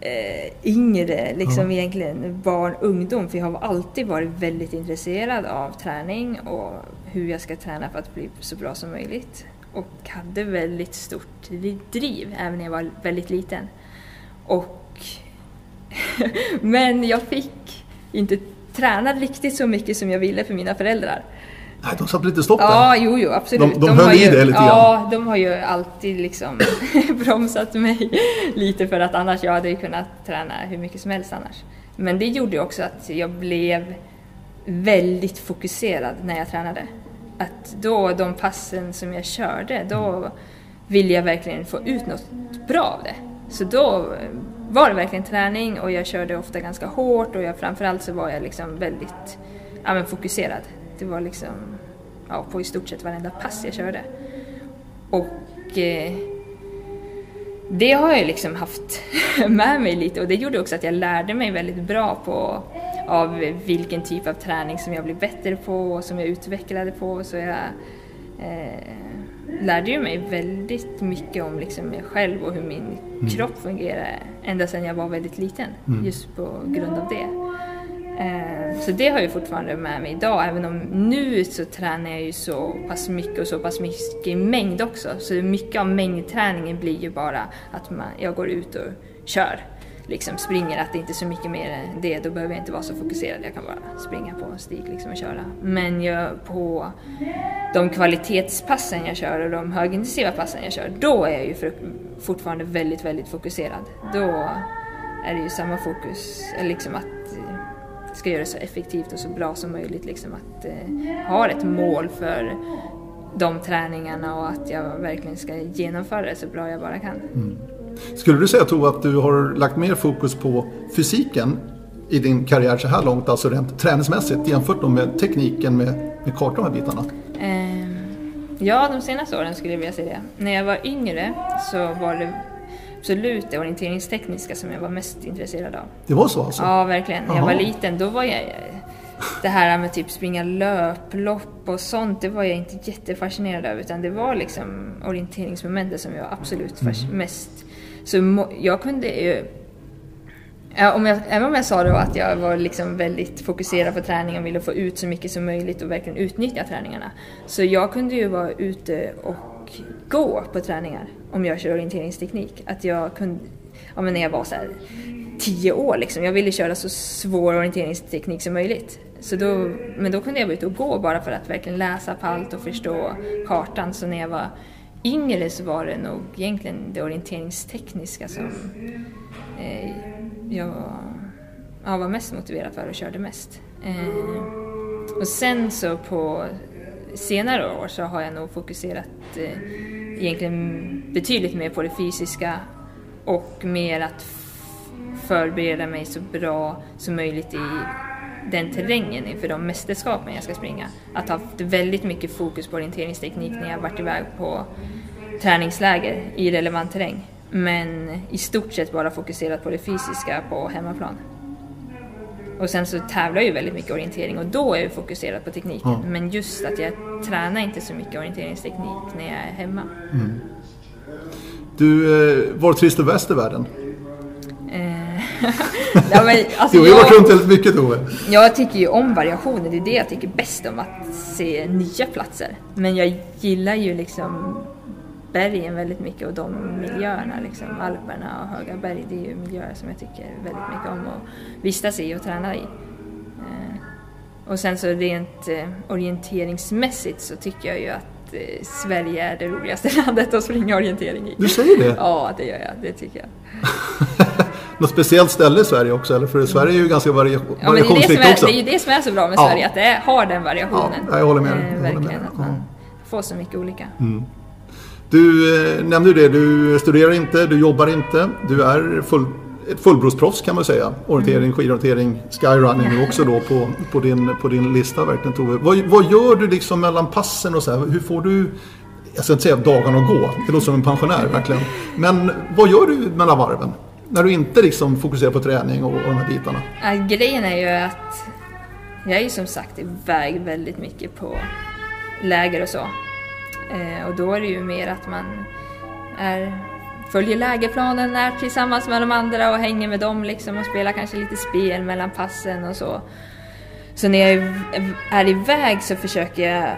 eh, yngre, liksom egentligen barn, ungdom. För jag har alltid varit väldigt intresserad av träning och hur jag ska träna för att bli så bra som möjligt. Och hade väldigt stort driv även när jag var väldigt liten. Och Men jag fick inte träna riktigt så mycket som jag ville för mina föräldrar. Nej, de satte lite stopp där. Ja, jo, jo, absolut. De- de har höll i det lite grann. Ja, de har ju alltid liksom bromsat mig lite för att annars jag hade ju kunnat träna hur mycket som helst annars. Men det gjorde också att jag blev väldigt fokuserad när jag tränade. Att då, de passen som jag körde, då ville jag verkligen få ut något bra av det. Så då var det verkligen träning och jag körde ofta ganska hårt och jag, framförallt så var jag liksom väldigt ja, men fokuserad. Det var liksom ja, på i stort sett varenda pass jag körde. Och eh, det har jag liksom haft med mig lite och det gjorde också att jag lärde mig väldigt bra på av vilken typ av träning som jag blev bättre på och som jag utvecklade på. Så jag eh, lärde ju mig väldigt mycket om liksom mig själv och hur min kropp fungerar ända sedan jag var väldigt liten. Just på grund av det. Eh, Så det har jag fortfarande med mig idag, även om nu så tränar jag ju så pass mycket och så pass mycket i mängd också. Så mycket av mängdträningen blir ju bara att man, jag går ut och kör. Liksom springer, att det inte är så mycket mer än det. Då behöver jag inte vara så fokuserad, jag kan bara springa på en stig liksom och köra. Men jag, på de kvalitetspassen jag kör och de högintensiva passen jag kör, då är jag ju för, fortfarande väldigt, väldigt fokuserad. Då är det ju samma fokus, eh, liksom att eh, ska göra det så effektivt och så bra som möjligt. Liksom att eh, ha ett mål för de träningarna och att jag verkligen ska genomföra det så bra jag bara kan. Mm. Skulle du säga Tove att du har lagt mer fokus på fysiken i din karriär så här långt, alltså rent träningsmässigt jämfört med tekniken med, med kartor de här bitarna? Ehm, ja, de senaste åren skulle jag vilja säga det. När jag var yngre så var det absolut det orienteringstekniska som jag var mest intresserad av. Det var så alltså? Ja, verkligen. När jag var liten, då var jag... Det här med typ springa löplopp och sånt, det var jag inte jättefascinerad av. Utan det var liksom orienteringsmomentet som jag var absolut fas- mest... Så jag kunde ju... Ja, om jag, även om jag sa då att jag var liksom väldigt fokuserad på träning och ville få ut så mycket som möjligt och verkligen utnyttja träningarna. Så jag kunde ju vara ute och gå på träningar om jag kör orienteringsteknik. Att jag kunde, ja men när jag var så här tio år liksom, jag ville köra så svår orienteringsteknik som möjligt. Så då, men då kunde jag vara ute och gå bara för att verkligen läsa på allt och förstå kartan. Så när jag var yngre så var det nog egentligen det orienteringstekniska som eh, jag ja, var mest motiverad för och körde mest. Eh, och sen så på senare år så har jag nog fokuserat eh, egentligen betydligt mer på det fysiska och mer att förbereda mig så bra som möjligt i den terrängen inför de mästerskapen jag ska springa. Att ha haft väldigt mycket fokus på orienteringsteknik när jag varit iväg på träningsläger i relevant terräng. Men i stort sett bara fokuserat på det fysiska på hemmaplan. Och sen så tävlar jag ju väldigt mycket orientering och då är jag fokuserad på tekniken. Ja. Men just att jag tränar inte så mycket orienteringsteknik när jag är hemma. Du, eh, var trivs du bäst i världen? Ja, men, alltså, Du har ju varit runt jag, väldigt mycket Tove. jag tycker ju om variationer, det är det jag tycker bäst om att se nya platser. Men jag gillar ju liksom bergen väldigt mycket och de miljöerna, liksom Alperna och höga berg, det är ju miljöer som jag tycker väldigt mycket om att vistas i och träna i. Eh, och sen så rent eh, orienteringsmässigt så tycker jag ju att eh, Sverige är det roligaste landet att springa orientering i. Du säger det? Ja, det gör jag, det tycker jag. Något speciellt ställe i Sverige också? Eller? För Sverige är ju ganska varia- Ja, men det, är det, variationsrikt också. det är ju det som är så bra med Ja. Sverige, att det har den variationen. Ja, jag håller med dig. Eh, med verkligen, dig. att man Ja. får så mycket olika. Du eh, nämnde det, du studerar inte, du jobbar inte. Du är full, ett fullblodsproffs kan man säga. Orientering, skidorientering, skyrunning nu också då på, på, din, på din lista verkligen Tove. Vad, vad gör du liksom mellan passen och så här? Hur får du, jag ska inte säga dagarna att gå, det låter som en pensionär verkligen. Men vad gör du mellan varven? När du inte liksom fokuserar på träning och, och de här bitarna? Ja, grejen är ju att jag är ju som sagt iväg väldigt mycket på läger och så. Eh, och då är det ju mer att man är, följer lägerplanen, är tillsammans med de andra och hänger med dem liksom och spelar kanske lite spel mellan passen och så. Så när jag är iväg så försöker jag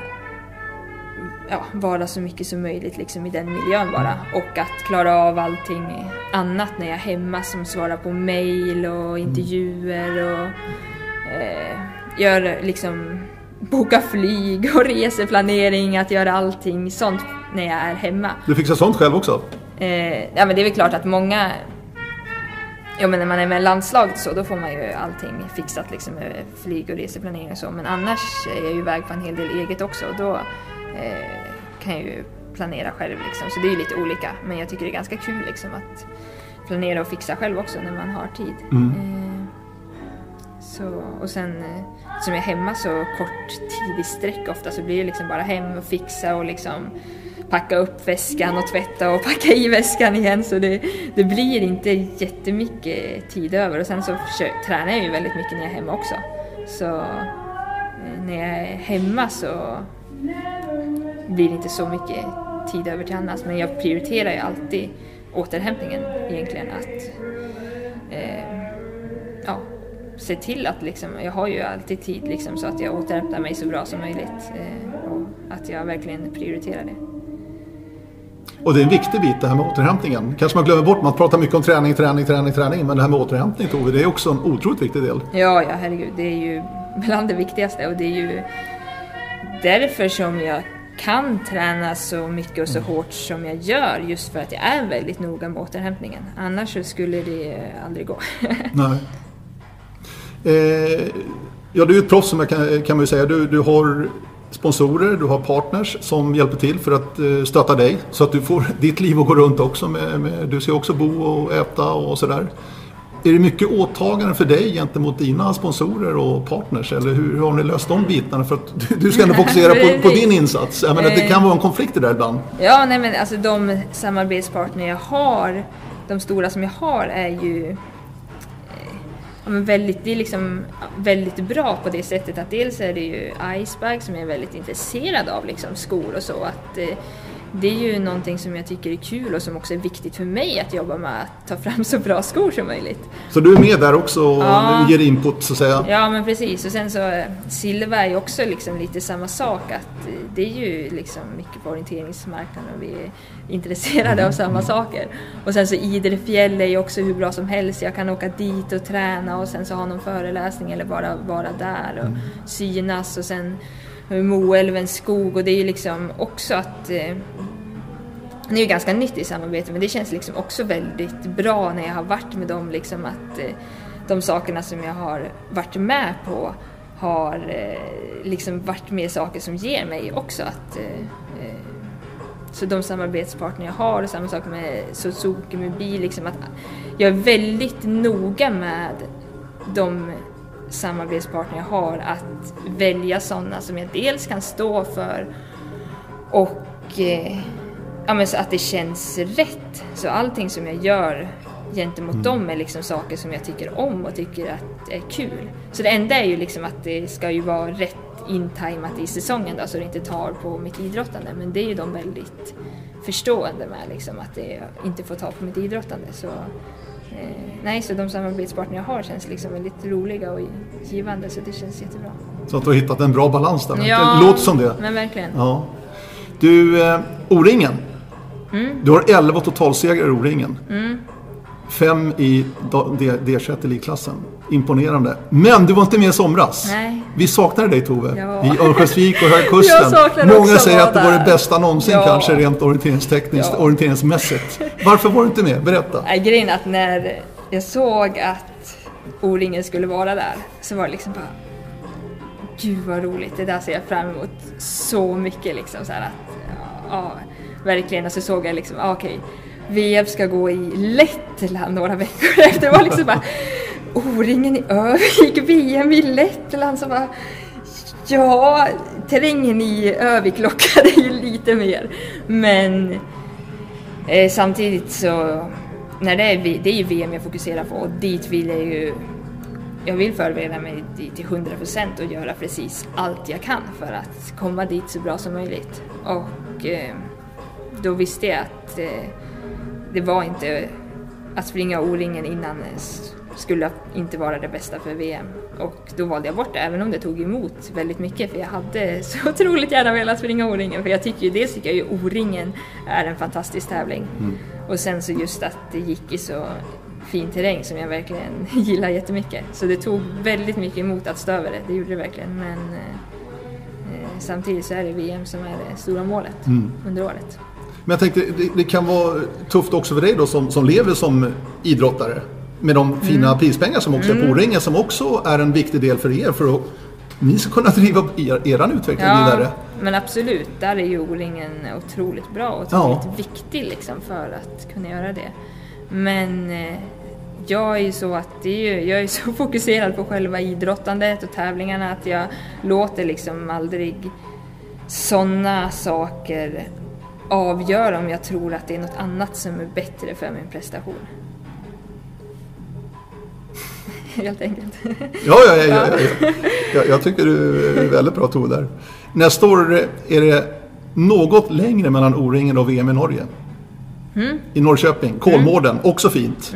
ja, vara så mycket som möjligt liksom i den miljön bara. Och att klara av allting annat när jag är hemma som svarar på mail och intervjuer och eh, gör liksom boka flyg och reseplanering, att göra allting sånt när jag är hemma. Du fixar sånt själv också? Eh, ja men det är väl klart att många Ja men när man är med landslaget så då får man ju allting fixat liksom med flyg och reseplanering och så men annars är jag ju iväg på en hel del eget också och då eh, kan jag ju planera själv liksom så det är ju lite olika men jag tycker det är ganska kul liksom att planera och fixa själv också när man har tid. Mm. Eh, så, och sen eh, som jag är hemma så kort tid i sträck ofta så blir det liksom bara hem och fixa och liksom packa upp väskan och tvätta och packa i väskan igen så det, det blir inte jättemycket tid över och sen så försöker, tränar jag ju väldigt mycket när jag är hemma också. Så eh, när jag är hemma så blir inte så mycket tid över till annat men jag prioriterar ju alltid återhämtningen egentligen att eh, ja, se till att liksom, jag har ju alltid tid liksom, så att jag återhämtar mig så bra som möjligt eh, och att jag verkligen prioriterar det. Och det är en viktig bit det här med återhämtningen. Kanske man glömmer bort, man pratar mycket om träning, träning, träning, träning. Men det här med återhämtning Tove, det är också en otroligt viktig del. Ja, ja herregud. Det är ju bland det viktigaste och det är ju därför som jag kan träna så mycket och så mm. hårt som jag gör just för att jag är väldigt noga med återhämtningen. Annars så skulle det aldrig gå. Nej. Eh, ja, du är ett proffs som jag kan, kan man ju säga. Du, du har sponsorer, du har partners som hjälper till för att eh, stötta dig så att du får ditt liv att gå runt också. Med, med, du ska också bo och äta och sådär. Är det mycket åtaganden för dig gentemot dina sponsorer och partners? Eller hur, hur har ni löst de bitarna? För att du, du ska ändå fokusera på, på, din insats. Jag menar, det kan vara en konflikt där ibland. Ja, nej men alltså de samarbetspartner jag har, de stora som jag har är ju eh, ja, väldigt, det är liksom väldigt bra på det sättet att dels är det ju Iceberg som jag är väldigt intresserad av liksom skor och så. Att, eh, det är ju någonting som jag tycker är kul och som också är viktigt för mig att jobba med att ta fram så bra skor som möjligt. Så du är med där också och ja. ger input så att säga? Ja men precis och sen så Silva är ju också liksom lite samma sak att det är ju liksom mycket på orienteringsmarknaden och vi är intresserade av samma saker. Och sen så Idre fjäll är ju också hur bra som helst, jag kan åka dit och träna och sen så ha någon föreläsning eller bara vara där och mm. synas och sen Moälvens skog och det är ju liksom också att eh, det är ju ganska nytt i samarbete men det känns liksom också väldigt bra när jag har varit med dem liksom att eh, de sakerna som jag har varit med på har eh, liksom varit med saker som ger mig också att eh, eh så de samarbetspartner jag har och samma sak med Suzuki med bil, liksom att jag är väldigt noga med de samarbetspartner jag har att välja sådana som jag dels kan stå för och eh, ja, men så att det känns rätt. Så allting som jag gör gentemot mm. dem är liksom saker som jag tycker om och tycker att är kul. Så det enda är ju liksom att det ska ju vara rätt intajmat i säsongen då, så det inte tar på mitt idrottande. Men det är ju de väldigt förstående med liksom, att det inte får ta på mitt idrottande. Så nej, så de samarbetspartner jag har känns liksom väldigt roliga och givande så det känns jättebra. Så att du har hittat en bra balans där? Ja, det låter som det. men verkligen. Ja. Du, eh, O-ringen. Mm. Du har 11 totalsegrar i O-ringen. Mm. Fem i D21 elitklassen. Imponerande. Men du var inte med i somras. Nej. Vi saknade dig Tove. Ja. I Örnsköldsvik och Högkusten. Många säger att det var det bästa någonsin ja. kanske rent orienteringstekniskt, ja. orienteringsmässigt. Varför var du inte med? Berätta. Nej, grejen är att när jag såg att O-ringen skulle vara där så var det liksom bara Gud vad roligt, det där ser jag fram emot så mycket liksom så att, ja, verkligen. Och så såg jag liksom, okej, okay, VM ska gå i Lettland några veckor efter. Det var liksom bara O-ringen i Övik, VM i Lettland. Så bara, ja, terrängen i Övik lockade ju lite mer. Men eh, samtidigt så när det, är, det är ju VM jag fokuserar på och dit vill jag ju jag vill förbereda mig till 100% och göra precis allt jag kan för att komma dit så bra som möjligt. Och eh, då visste jag att eh, det var inte att springa O-ringen innan skulle inte vara det bästa för VM. Och då valde jag bort det, även om det tog emot väldigt mycket för jag hade så otroligt gärna velat springa O-ringen. För jag tycker ju, dels tycker jag ju O-ringen är en fantastisk tävling. Och sen så just att det gick i så fin terräng som jag verkligen gillar jättemycket. Så det tog väldigt mycket emot att stå över det, det gjorde det verkligen. Men eh, eh, samtidigt så är det VM som är det stora målet under året. Men jag tänkte, det, det kan vara tufft också för dig då som, som lever som idrottare. Med de fina Mm. prispengar som också är på O-ringen som också är en viktig del för er för att ni ska kunna driva er, eran utveckling vidare. men absolut, där är ju O-ringen otroligt bra och Ja. otroligt viktig liksom för att kunna göra det. Men eh, jag är ju så att är ju, jag är så fokuserad på själva idrottandet och tävlingarna att jag låter liksom aldrig sådana saker avgöra om jag tror att det är något annat som är bättre för min prestation. Helt enkelt. Ja, ja, ja, ja, ja. Jag, jag tycker du är väldigt bra Tove där. Nästa år är det något längre mellan O-ringen och VM i Norge. Mm. I Norrköping, Kolmården, också fint.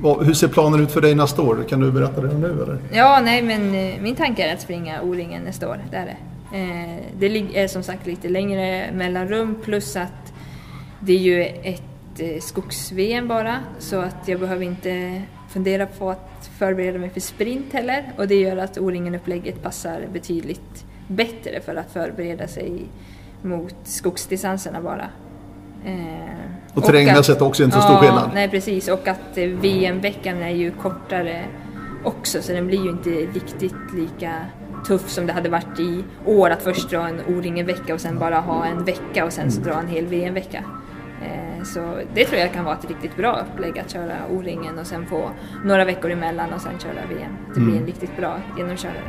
Vad- Hur ser planen ut för dig nästa år? Kan du berätta det nu eller? Ja, nej men eh, min tanke är att springa O-ringen nästa år, det är det. Eh, det är som sagt lite längre mellanrum plus att det är ju ett eh, skogs-VM bara så att jag behöver inte fundera på att förbereda mig för sprint heller och det gör att O-ringen-upplägget passar betydligt bättre för att förbereda sig mot skogsdistanserna bara. Eh, Och terrängmässigt också inte så stor ja, skillnad. Nej precis och att eh, VM-veckan är ju kortare också så den blir ju inte riktigt lika tuff som det hade varit i år att först dra en O-ringen-vecka och sen bara ha en vecka och sen så dra en hel VM-vecka. Eh, Så det tror jag kan vara ett riktigt bra upplägg att köra O-ringen och sen få några veckor emellan och sen köra VM. Det blir en riktigt bra genomkörare.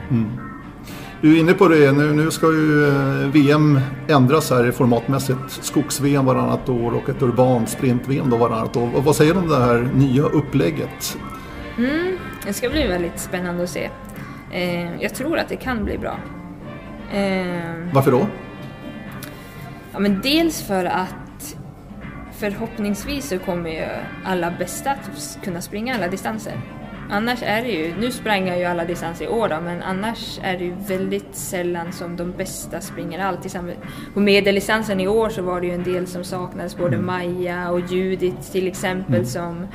Du är inne på det, nu, nu ska ju eh, VM ändras här formatmässigt. Skogs-VM varannat år och ett urbant sprint-VM varannat år. Och vad säger du om det här nya upplägget? Det ska bli väldigt spännande att se. Eh, Jag tror att det kan bli bra. Eh, Varför då? Ja, men dels för att förhoppningsvis så kommer ju alla bästa att kunna springa alla distanser. Annars är det ju, nu sprang jag ju alla distanser i år då, men annars är det ju väldigt sällan som de bästa springer allt. På medeldistansen i år så var det ju en del som saknades, både Maja och Judith till exempel som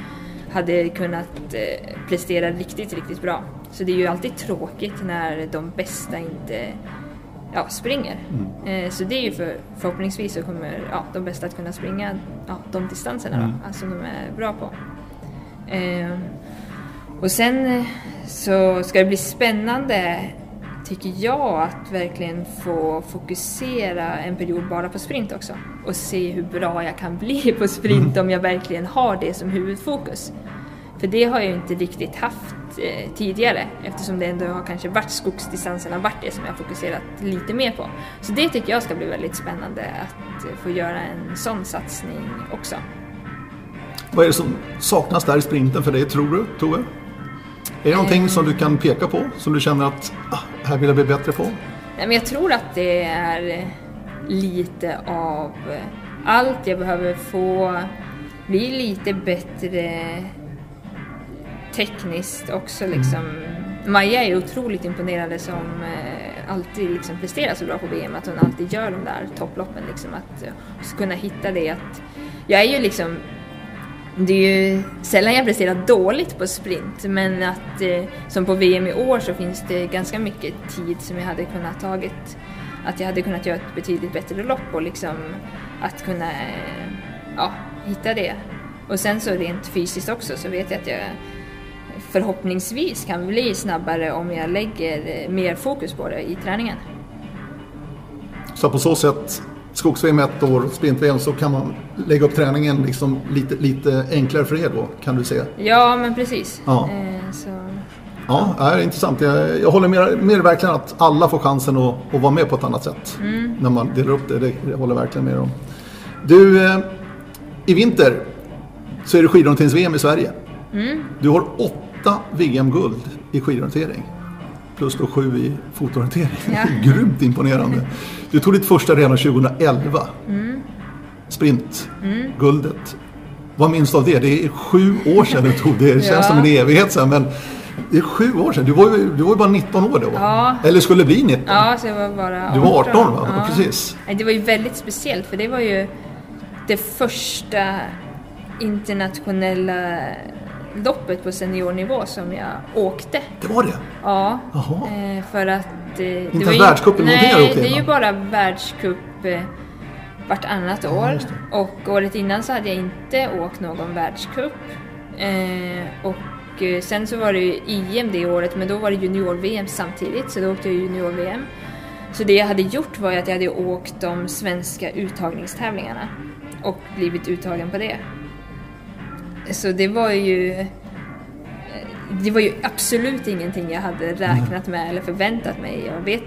hade kunnat eh, prestera riktigt, riktigt bra. Så det är ju alltid tråkigt när de bästa inte ja, springer. Eh, så det är ju för, förhoppningsvis så kommer ja, de bästa att kunna springa ja, de distanserna då, alltså de är bra på. Eh, och sen eh, så ska det bli spännande, tycker jag, att verkligen få fokusera en period bara på sprint också. Och se hur bra jag kan bli på sprint om jag verkligen har det som huvudfokus. För det har jag ju inte riktigt haft eh, tidigare eftersom det ändå har kanske varit skogsdistanserna varit det som jag fokuserat lite mer på. Så det tycker jag ska bli väldigt spännande att eh, få göra en sån satsning också. Vad är det som saknas där i sprinten för dig, tror du, Tove? Är det någonting som du kan peka på, som du känner att ah, här vill jag bli bättre på? Nej, men jag tror att det är eh, lite av eh, allt. Jag behöver få bli lite bättre tekniskt också liksom. Maja är otroligt imponerande som eh, alltid liksom presterar så bra på VM, att hon alltid gör de där topploppen liksom. Att eh, kunna hitta det att jag är ju liksom det är ju sällan jag presterar dåligt på sprint, men att eh, som på VM i år så finns det ganska mycket tid som jag hade kunnat tagit. Att jag hade kunnat göra ett betydligt bättre lopp och liksom att kunna eh, ja, hitta det. Och sen så rent fysiskt också så vet jag att jag förhoppningsvis kan bli snabbare om jag lägger eh, mer fokus på det i träningen. Så på så sätt, skogs-VM ett år, sprint-VM, så kan man lägga upp träningen liksom lite, lite enklare för er då, kan du säga. Ja, men precis. Ja. Eh, så. Ja, det är intressant. Jag, jag håller med, med verkligen att alla får chansen att, att vara med på ett annat sätt. När man delar upp det. Det jag håller verkligen med om. Du, eh, i vinter så är det skidorienterings-VM i Sverige. Mm. Du har åtta VM-guld i skidorientering. Plus då sju i fotorientering. Ja. Grymt imponerande. Du tog ditt första redan 2011. Mm. Sprint. Guldet. Vad minns du av det? Det är sju år sedan du tog det. Det känns Ja. som en evighet sedan. Men det är sju år sedan. Du var ju, du var ju bara 19 år då. Ja. Eller skulle bli 19. Ja, så jag var bara 18. Du var 18 va? Ja. Precis. Det var ju väldigt speciellt för det var ju det första internationella loppet på seniornivå som jag åkte. Det var det. Ja, Jaha. eh, för att... Eh, det Inte ens ju- världscupen någonting Nej, det är ju bara världscup eh, vartannat år. och året innan så hade jag inte åkt någon världscup. Och sen så var det ju EM det året, men då var det junior-VM samtidigt, så då åkte jag junior-VM. Så det jag hade gjort var att jag hade åkt de svenska uttagningstävlingarna och blivit uttagen på det. Så det var ju det var ju absolut ingenting jag hade räknat med eller förväntat mig. Jag, vet,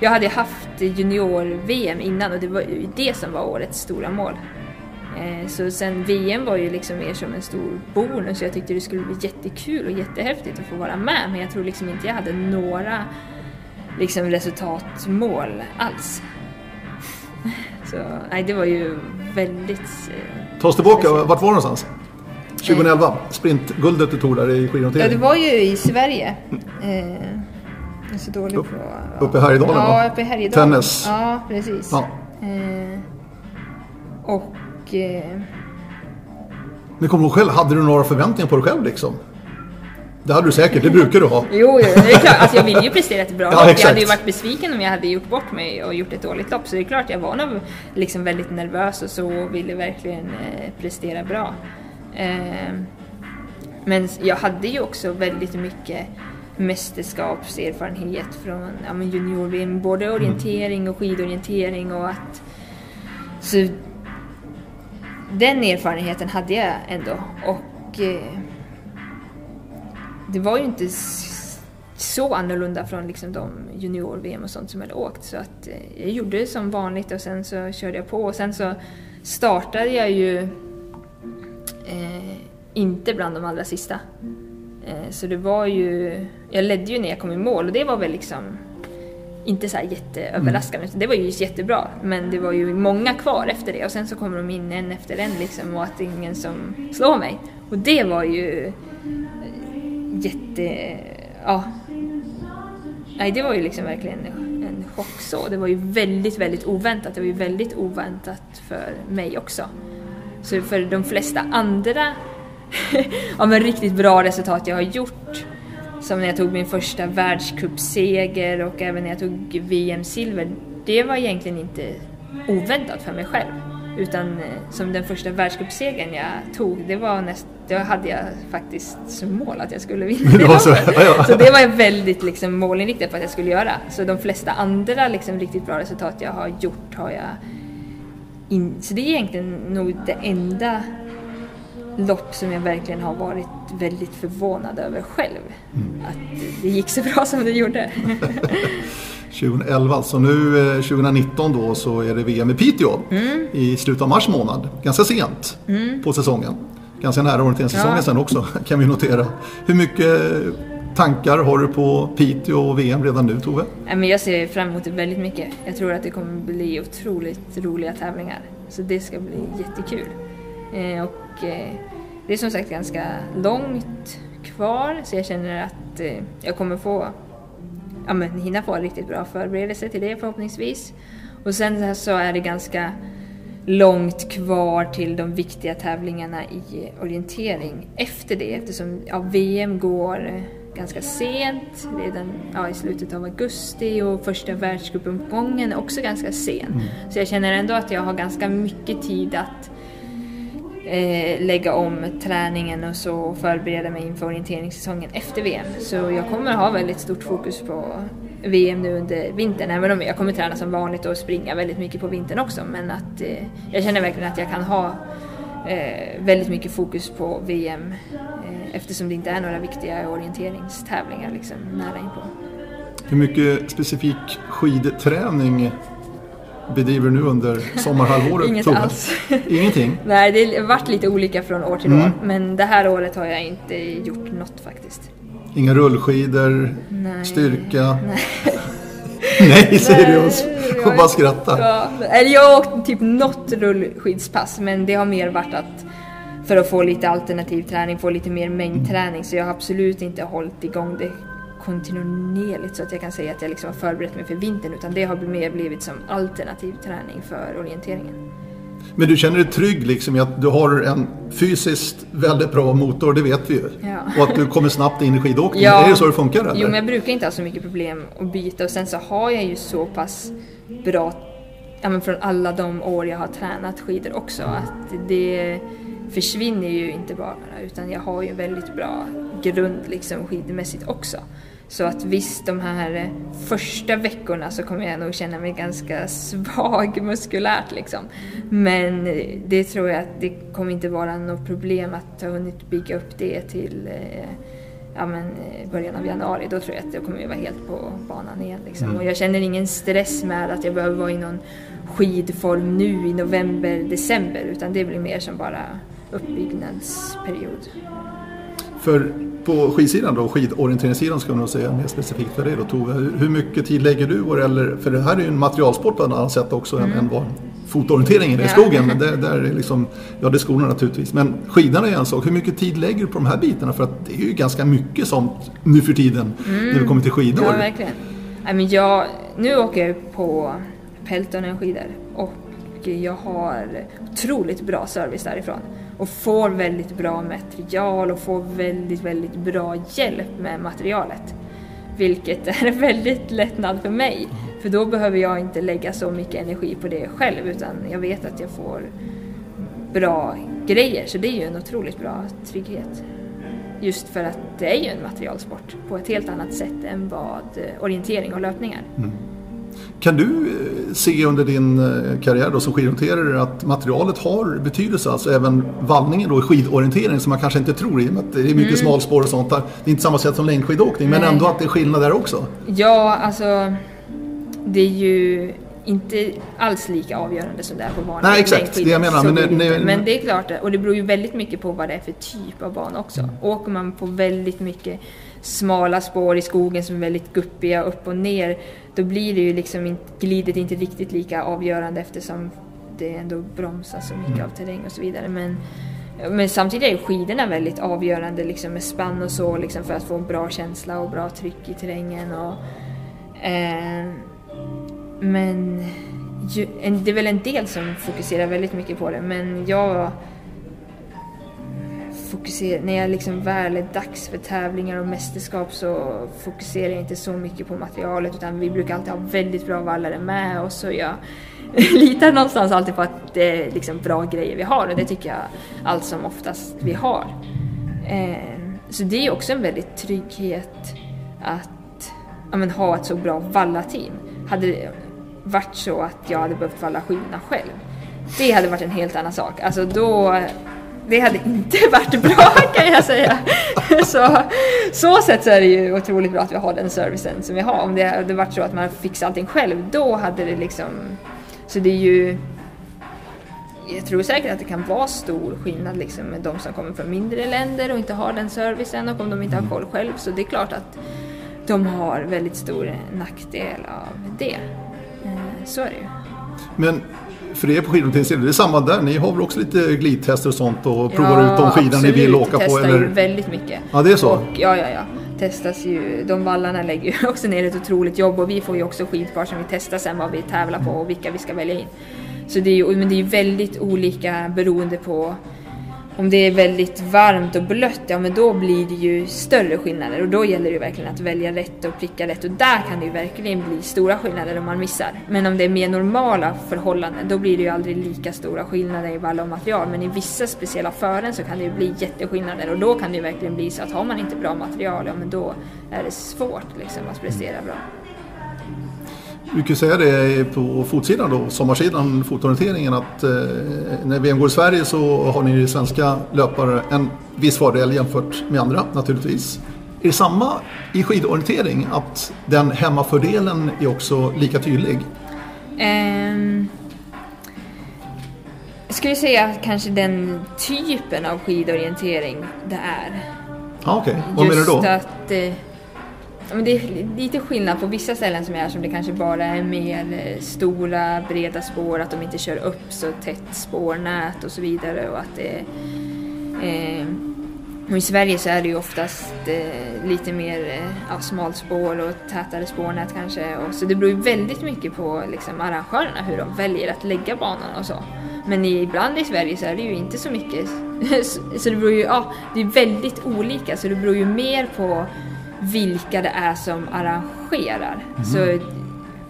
jag hade haft junior-VM innan och det var ju det som var årets stora mål. Eh, Så sen VM var ju liksom mer som en stor bonus. Jag tyckte det skulle bli jättekul och jättehäftigt att få vara med men jag tror liksom inte jag hade några liksom resultatmål alls. Så nej, det var ju väldigt... Ta oss tillbaka. speciellt. Vart var du någonstans? 2011. Sprintguldet du tog där i Ja, skidorientering. det var ju i Sverige. Eh, jag är så dålig på... Ja. uppe i Härjedalen, Ja, va? uppe i Härjedalen. Tennis. Ja, precis. Ja. Eh, och... Eh, Men kommer du själv, hade du några förväntningar på dig själv liksom? Det hade du säkert, det brukar du ha. jo, jo, det är klart. Alltså, jag ville ju prestera ett bra Ja, lopp. Jag hade ju varit besviken om jag hade gjort bort mig och gjort ett dåligt lopp. Så det är klart, jag var nog liksom väldigt nervös och så och ville verkligen eh, prestera bra. Eh, men jag hade ju också väldigt mycket mästerskapserfarenhet från ja, junior-VM, både orientering och skidorientering och att... Så den erfarenheten hade jag ändå. Och eh, det var ju inte så annorlunda från liksom de junior-VM och sånt som jag hade åkt. Så att eh, jag gjorde det som vanligt och sen så körde jag på. Och sen så startade jag ju eh, inte bland de allra sista. Eh, så det var ju, jag ledde ju när jag kom i mål och det var väl liksom inte så här jätteöverraskande, utan det var ju jättebra. Men det var ju många kvar efter det och sen så kommer de in en efter en liksom och att det är ingen som slår mig. Och det var ju eh, jätte... Ja. Nej, det var ju liksom verkligen en, en chock så. Det var ju väldigt, väldigt oväntat. Det var ju väldigt oväntat för mig också. Så för de flesta andra ja, men riktigt bra resultat jag har gjort som när jag tog min första världscupseger och även när jag tog VM-silver. Det var egentligen inte oväntat för mig själv. Utan eh, som den första världscupsegern jag tog, det var näst, det hade jag faktiskt som mål att jag skulle vinna Det så, ja. Så det var jag väldigt liksom målinriktat på att jag skulle göra. Så de flesta andra liksom riktigt bra resultat jag har gjort har jag in, Så det är egentligen nog det enda lopp som jag verkligen har varit väldigt förvånad över själv. Att det gick så bra som det gjorde. 2011, alltså nu eh, 2019 då så är det VM i Piteå Mm. i slutet av mars månad. Ganska sent på säsongen. Ganska nära orienteringssäsongen Ja. sen också kan vi notera. Hur mycket tankar har du på Piteå och VM redan nu Tove? Jag ser fram emot det väldigt mycket. Jag tror att det kommer bli otroligt roliga tävlingar. Så det ska bli jättekul. Eh, och eh, det är som sagt ganska långt kvar så jag känner att eh, jag kommer få ja, men hinna få en riktigt bra förberedelse till det förhoppningsvis. Och sen så är det ganska långt kvar till de viktiga tävlingarna i orientering efter det eftersom ja, VM går ganska sent, redan ja, i slutet av augusti och första världscupomgången är också ganska sen. Så jag känner ändå att jag har ganska mycket tid att eh, lägga om träningen och så och förbereda mig inför orienteringssäsongen efter VM. Så jag kommer ha väldigt stort fokus på VM nu under vintern, även om jag kommer träna som vanligt och springa väldigt mycket på vintern också. Men att eh, jag känner verkligen att jag kan ha eh, väldigt mycket fokus på VM eftersom det inte är några viktiga orienteringstävlingar liksom, nära inpå. Hur mycket specifik skidträning bedriver du nu under sommarhalvåret? Inget alls. Ingenting? Nej, det har varit lite olika från år till Mm. år. Men det här året har jag inte gjort något faktiskt. Inga rullskidor? Nej. Styrka? Nej, säger du och s- Nej, och bara skrattar. Ja, eller jag har åkt typ något rullskidspass men det har mer varit att för att få lite alternativ träning, få lite mer mängdträning. Så jag har absolut inte hållit igång det kontinuerligt så att jag kan säga att jag liksom har förberett mig för vintern utan det har mer blivit som alternativ träning för orienteringen. Men du känner dig trygg liksom i att du har en fysiskt väldigt bra motor, det vet vi ju. Ja. Och att du kommer snabbt in i skidåkningen. Är det så det funkar eller? Jo, men jag brukar inte ha så mycket problem att byta och sen så har jag ju så pass bra, ja men från alla de år jag har tränat skidor också, att det försvinner ju inte bara utan jag har ju en väldigt bra grund liksom skidmässigt också. Så att visst, de här eh, första veckorna så kommer jag nog känna mig ganska svag muskulärt liksom. Men eh, det tror jag att det kommer inte vara något problem att ha hunnit bygga upp det till eh, ja, men, eh, början av januari. Då tror jag att jag kommer vara helt på banan igen. Liksom. Och jag känner ingen stress med att jag behöver vara i någon skidform nu i november, december. Utan det blir mer som bara uppbyggnadsperiod. För på skidsidan då, skidorienteringssidan ska man säga mer specifikt för dig då Tove. Hur- mycket tid lägger du? och- Eller, för det här är ju en materialsport på ett annat sätt också än, än vad fotorienteringen är i Mm. Skogen. Där, där är liksom, ja det är skorna naturligtvis. Men skidorna är en sak. Hur mycket tid lägger du på de här bitarna? För att det är ju ganska mycket sånt nu för tiden när vi kommer till skidor. Ja, verkligen. Nej, men jag, nu åker jag på Peltonen skidor och jag har otroligt bra service därifrån. Och får väldigt bra material och får väldigt, väldigt bra hjälp med materialet. Vilket är en väldigt lättnad för mig. För då behöver jag inte lägga så mycket energi på det själv utan jag vet att jag får bra grejer. Så det är ju en otroligt bra trygghet. Just för att det är ju en materialsport på ett helt annat sätt än vad eh, orientering och löpningar. Mm. Kan du eh, se under din eh, karriär då som skidorienterare att materialet har betydelse? Alltså även vallningen då i skidorientering som man kanske inte tror i och med att det är mycket smalspår och sånt där. Det är inte samma sätt som längdskidåkning men Nej. ändå att det är skillnad där också. Ja, alltså det är ju inte alls lika avgörande som det är på vanliga Nej, exakt. Det jag menar, men det- det det- men det är klart, och det beror ju väldigt mycket på vad det är för typ av bana också. Åker man på väldigt mycket smala spår i skogen som är väldigt guppiga upp och ner, då blir det ju liksom inte, glidet inte riktigt lika avgörande eftersom det ändå bromsar så mycket av terräng och så vidare. Men, men samtidigt är ju skidorna väldigt avgörande liksom med spann och så liksom för att få en bra känsla och bra tryck i terrängen. Och, eh, men ju, en, det är väl en del som fokuserar väldigt mycket på det men jag fokuserar, när jag liksom väl är dags för tävlingar och mästerskap så fokuserar jag inte så mycket på materialet utan vi brukar alltid ha väldigt bra vallare med oss och jag litar någonstans alltid på att det är liksom bra grejer vi har och det tycker jag allt som oftast vi har. Eh, så det är också en väldigt trygghet att ja, men, ha ett så bra vallateam. Hade det varit så att jag hade behövt valla skidorna själv, det hade varit en helt annan sak. Alltså då, det hade inte varit bra kan jag säga. Så, så sätt så är det ju otroligt bra att vi har den servicen som vi har. Om det hade varit så att man fixar allting själv, då hade det liksom... Så det är ju... Jag tror säkert att det kan vara stor skillnad liksom med de som kommer från mindre länder och inte har den servicen och om de inte har koll själv. Så det är klart att de har väldigt stor nackdel av det. Eh, Så är det ju. Men för er på skidorienteringssidan, det är samma där. Ni har väl också lite glidtester och sånt och provar ut de skidor ni vill åka på? testar Eller? ju väldigt mycket. Ja, det är så? Och, ja, ja, ja. Testas ju, de vallarna lägger ju också ner ett otroligt jobb och vi får ju också skidpar som vi testar sen vad vi tävlar på och vilka vi ska välja in. Så det är ju, men det är ju väldigt olika beroende på om det är väldigt varmt och blött, ja men då blir det ju större skillnader och då gäller det ju verkligen att välja rätt och pricka rätt och där kan det ju verkligen bli stora skillnader om man missar. Men om det är mer normala förhållanden då blir det ju aldrig lika stora skillnader i vall och material men i vissa speciella fören så kan det ju bli jätteskillnader och då kan det ju verkligen bli så att har man inte bra material, ja men då är det svårt liksom att prestera bra. Vi kan säga det på fotsidan då, sommarsidan, fotorienteringen, att eh, när VM går i Sverige så har ni svenska löpare en viss fördel jämfört med andra naturligtvis. Är det samma i skidorientering, att den hemmafördelen är också lika tydlig? Ehm, jag skulle säga kanske den typen av skidorientering det är. Ja, Okej, vad menar du då? Just att eh, men det är lite skillnad på vissa ställen som är som det kanske bara är mer eh, stora breda spår, att de inte kör upp så tätt spårnät och så vidare och att det eh, och I Sverige så är det ju oftast eh, lite mer eh, ja, smalspår och tätare spårnät kanske. Och, så det beror ju väldigt mycket på liksom, arrangörerna hur de väljer att lägga banan och så. Men i, ibland i Sverige så är det ju inte så mycket. så, så det beror ju, ja, det är väldigt olika så det beror ju mer på vilka det är som arrangerar. Så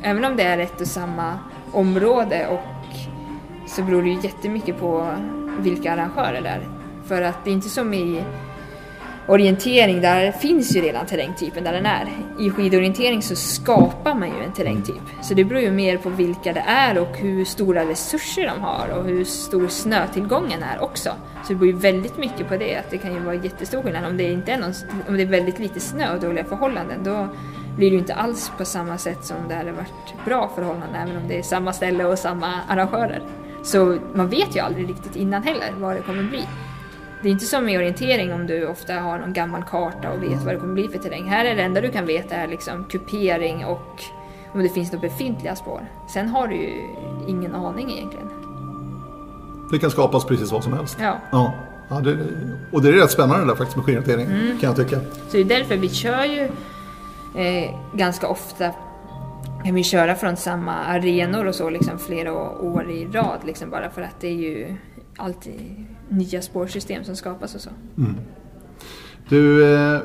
även om det är ett och samma område och så beror det ju jättemycket på vilka arrangörer det är. För att det är inte som i orientering, där finns ju redan terrängtypen där den är. I skidorientering så skapar man ju en terrängtyp. Så det beror ju mer på vilka det är och hur stora resurser de har och hur stor snötillgången är också. Så det beror ju väldigt mycket på det, att det kan ju vara jättestor skillnad. Om det, inte är någon, om det är väldigt lite snö och dåliga förhållanden, då blir det ju inte alls på samma sätt som det hade varit bra förhållanden, även om det är samma ställe och samma arrangörer. Så man vet ju aldrig riktigt innan heller vad det kommer bli. Det är inte som i orientering om du ofta har någon gammal karta och vet vad det kommer bli för terräng. Här är det enda du kan veta är liksom kupering och om det finns några befintliga spår. Sen har du ju ingen aning egentligen. Det kan skapas precis vad som helst. Ja. Ja. Ja, det, och det är rätt spännande där faktiskt med skidorientering, Mm. kan jag tycka. Så det är därför vi kör ju eh, ganska ofta kan vi köra från samma arenor och så liksom flera år i rad liksom bara för att det är ju alltid nya spårsystem som skapas och så. Du, eh,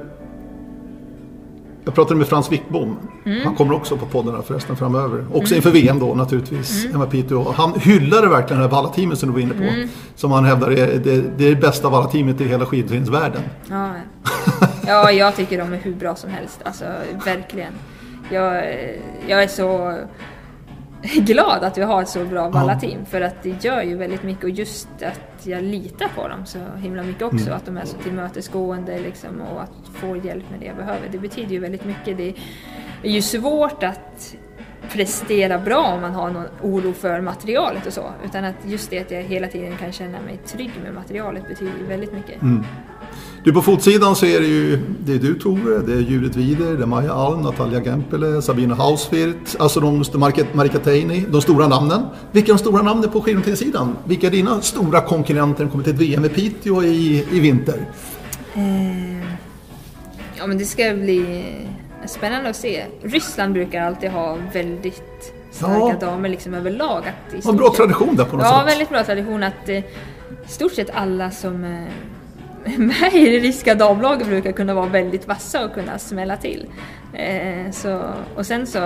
jag pratade med Frans Wickbom. Mm. Han kommer också på podden här förresten framöver. Också inför VM då naturligtvis. Mm. Piteå. Han hyllade verkligen det här Valla-teamet som du var inne på. Mm. Som han hävdar är det, det, är det bästa Valla-teamet i hela skidorienteringsvärlden. Ja, ja, jag tycker de är hur bra som helst. Alltså verkligen. Jag, jag är så glad att vi har ett så bra Valla-team för att det gör ju väldigt mycket och just att jag litar på dem så himla mycket också. Att de är så tillmötesgående liksom, och att få hjälp med det jag behöver. Det betyder ju väldigt mycket. Det är ju svårt att prestera bra om man har någon oro för materialet och så. Utan att just det att jag hela tiden kan känna mig trygg med materialet betyder ju väldigt mycket. Du på fotsidan så är det ju det är du Tove, det är Judith Wider, det är Maja Alm, Natalia Gempele, Sabina Hauswirth, alltså de Marika, Marika Teini, de stora namnen. Vilka är de stora namnen på skidorienteringssidan? Vilka är dina stora konkurrenter när kommer till ett VM i Piteå i, i vinter? Eh, Ja men det ska bli spännande att se. Ryssland brukar alltid ha väldigt starka Ja. damer liksom överlag. Att en bra tradition där på något Ja, sätt. väldigt bra tradition att eh, i stort sett alla som eh, med i det ryska damlaget brukar kunna vara väldigt vassa och kunna smälla till. Eh, så, och sen så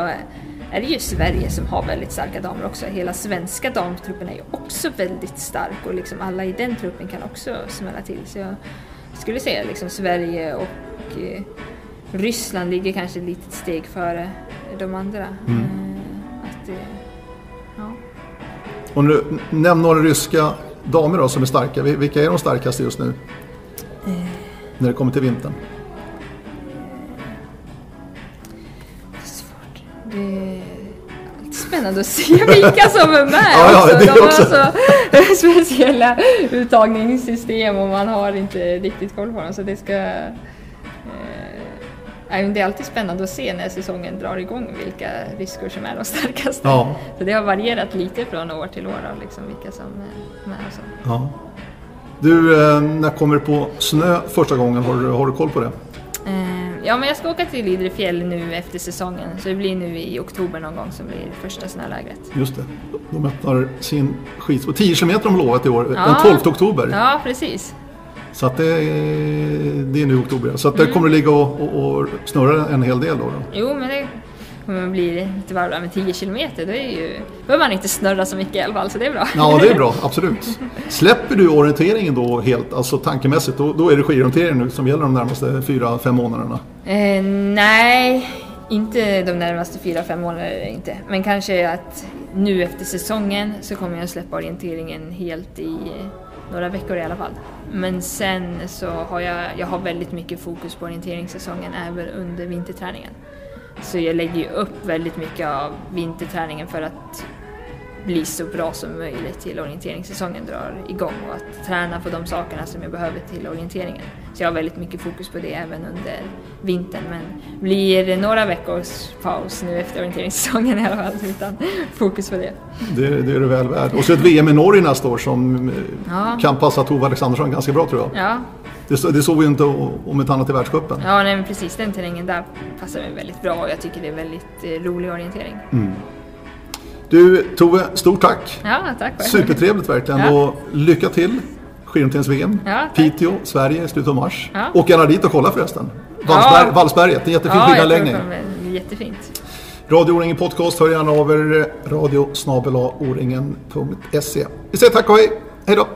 är det ju Sverige som har väldigt starka damer också. Hela svenska damtruppen är ju också väldigt stark och liksom alla i den truppen kan också smälla till. Så jag skulle säga liksom Sverige och eh, Ryssland ligger kanske ett litet steg före de andra. Mm. Eh, att, ja. Och nu, nämn några ryska damer då som är starka. Vil- Vilka är de starkaste just nu? När det kommer till vintern. Det är svårt. Det är alltid spännande att se vilka som är med Ja, ja, det De har också. så speciella uttagningssystem och man har inte riktigt koll på dem. Så det ska... Eh, det är alltid spännande att se när säsongen drar igång vilka ryskor som är de starkaste. Ja. Så det har varierat lite från år till år liksom vilka som är med och så. ja. Du, eh, när kommer det på snö första gången? Har du, har du koll på det? Eh, Ja, men jag ska åka till Idre fjäll nu efter säsongen. Så det blir nu i oktober någon gång som blir första snölägret. Just det. De öppnar sin skidspår. 10 km de lovat i år. Ja. Den 12 oktober. Ja, precis. Så att det, är- det är nu i oktober. Så att Mm. det kommer att ligga och, och, och snurra en hel del då. då. Jo, men det kommer att bli lite varv där med 10 kilometer. Då är ju, behöver man inte snurra så mycket i alla fall, så det är bra. Ja, det är bra. Absolut. Släpper du orienteringen då helt, alltså tankemässigt, då, då är det skidorientering nu som gäller de närmaste fyra fem månaderna. Eh, nej, inte de närmaste fyra, fem månaderna inte. Men kanske att nu efter säsongen så kommer jag släppa orienteringen helt i några veckor i alla fall. Men sen så har jag, jag har väldigt mycket fokus på orienteringssäsongen även under vinterträningen. Så jag lägger ju upp väldigt mycket av vinterträningen för att bli så bra som möjligt till orienteringssäsongen drar igång och att träna på de sakerna som jag behöver till orienteringen. Så jag har väldigt mycket fokus på det även under vintern men blir det några veckors paus nu efter orienteringssäsongen i alla fall utan fokus på det. Det, det är du väl värd. Och så ett VM i Norge nästa år som Ja. kan passa Tove Alexandersson ganska bra tror jag. Ja, Det, det såg vi ju inte om ett annat i världscupen. ja nej, men precis den terrängen där passar mig väldigt bra och jag tycker det är väldigt eh, rolig orientering. Du Tove, stort tack! Ja, tack själv. Supertrevligt verkligen Ja. och lycka till! Skidorienterings-VM, Ja, tack. Piteå, Sverige i slutet av mars. Ja. Åk gärna dit och kolla förresten. Vallsberg, Ja. Vallsberget, en jättefin Ja, skidanläggning. jättefint. Radio O-ringen Podcast, hör gärna av er. Radio oringen.se. Vi säger tack och hej! Hej då!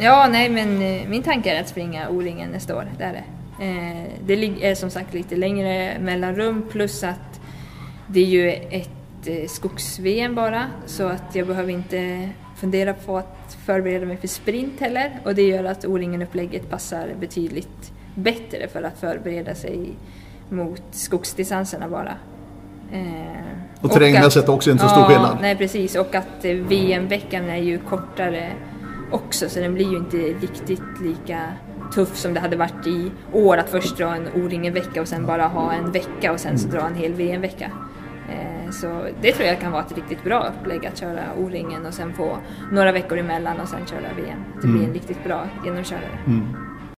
Ja, nej men eh, min tanke är att springa O-ringen nästa år, det är det. Eh, det är som sagt lite längre mellanrum plus att det är ju ett eh, skogs-VM bara så att jag behöver inte fundera på att förbereda mig för sprint heller och det gör att O-ringen-upplägget passar betydligt bättre för att förbereda sig mot skogsdistanserna bara. Och terrängmässigt också inte så stor ja, skillnad. Nej precis och att VM-veckan är ju kortare också så den blir ju inte riktigt lika tuff som det hade varit i år att först dra en O-ringen-vecka och sen bara ha en vecka och sen så dra en hel VM-vecka. Eh, Så det tror jag kan vara ett riktigt bra upplägg att köra O-ringen och sen få några veckor emellan och sen köra VM. Det blir en riktigt bra genomkörare. Mm.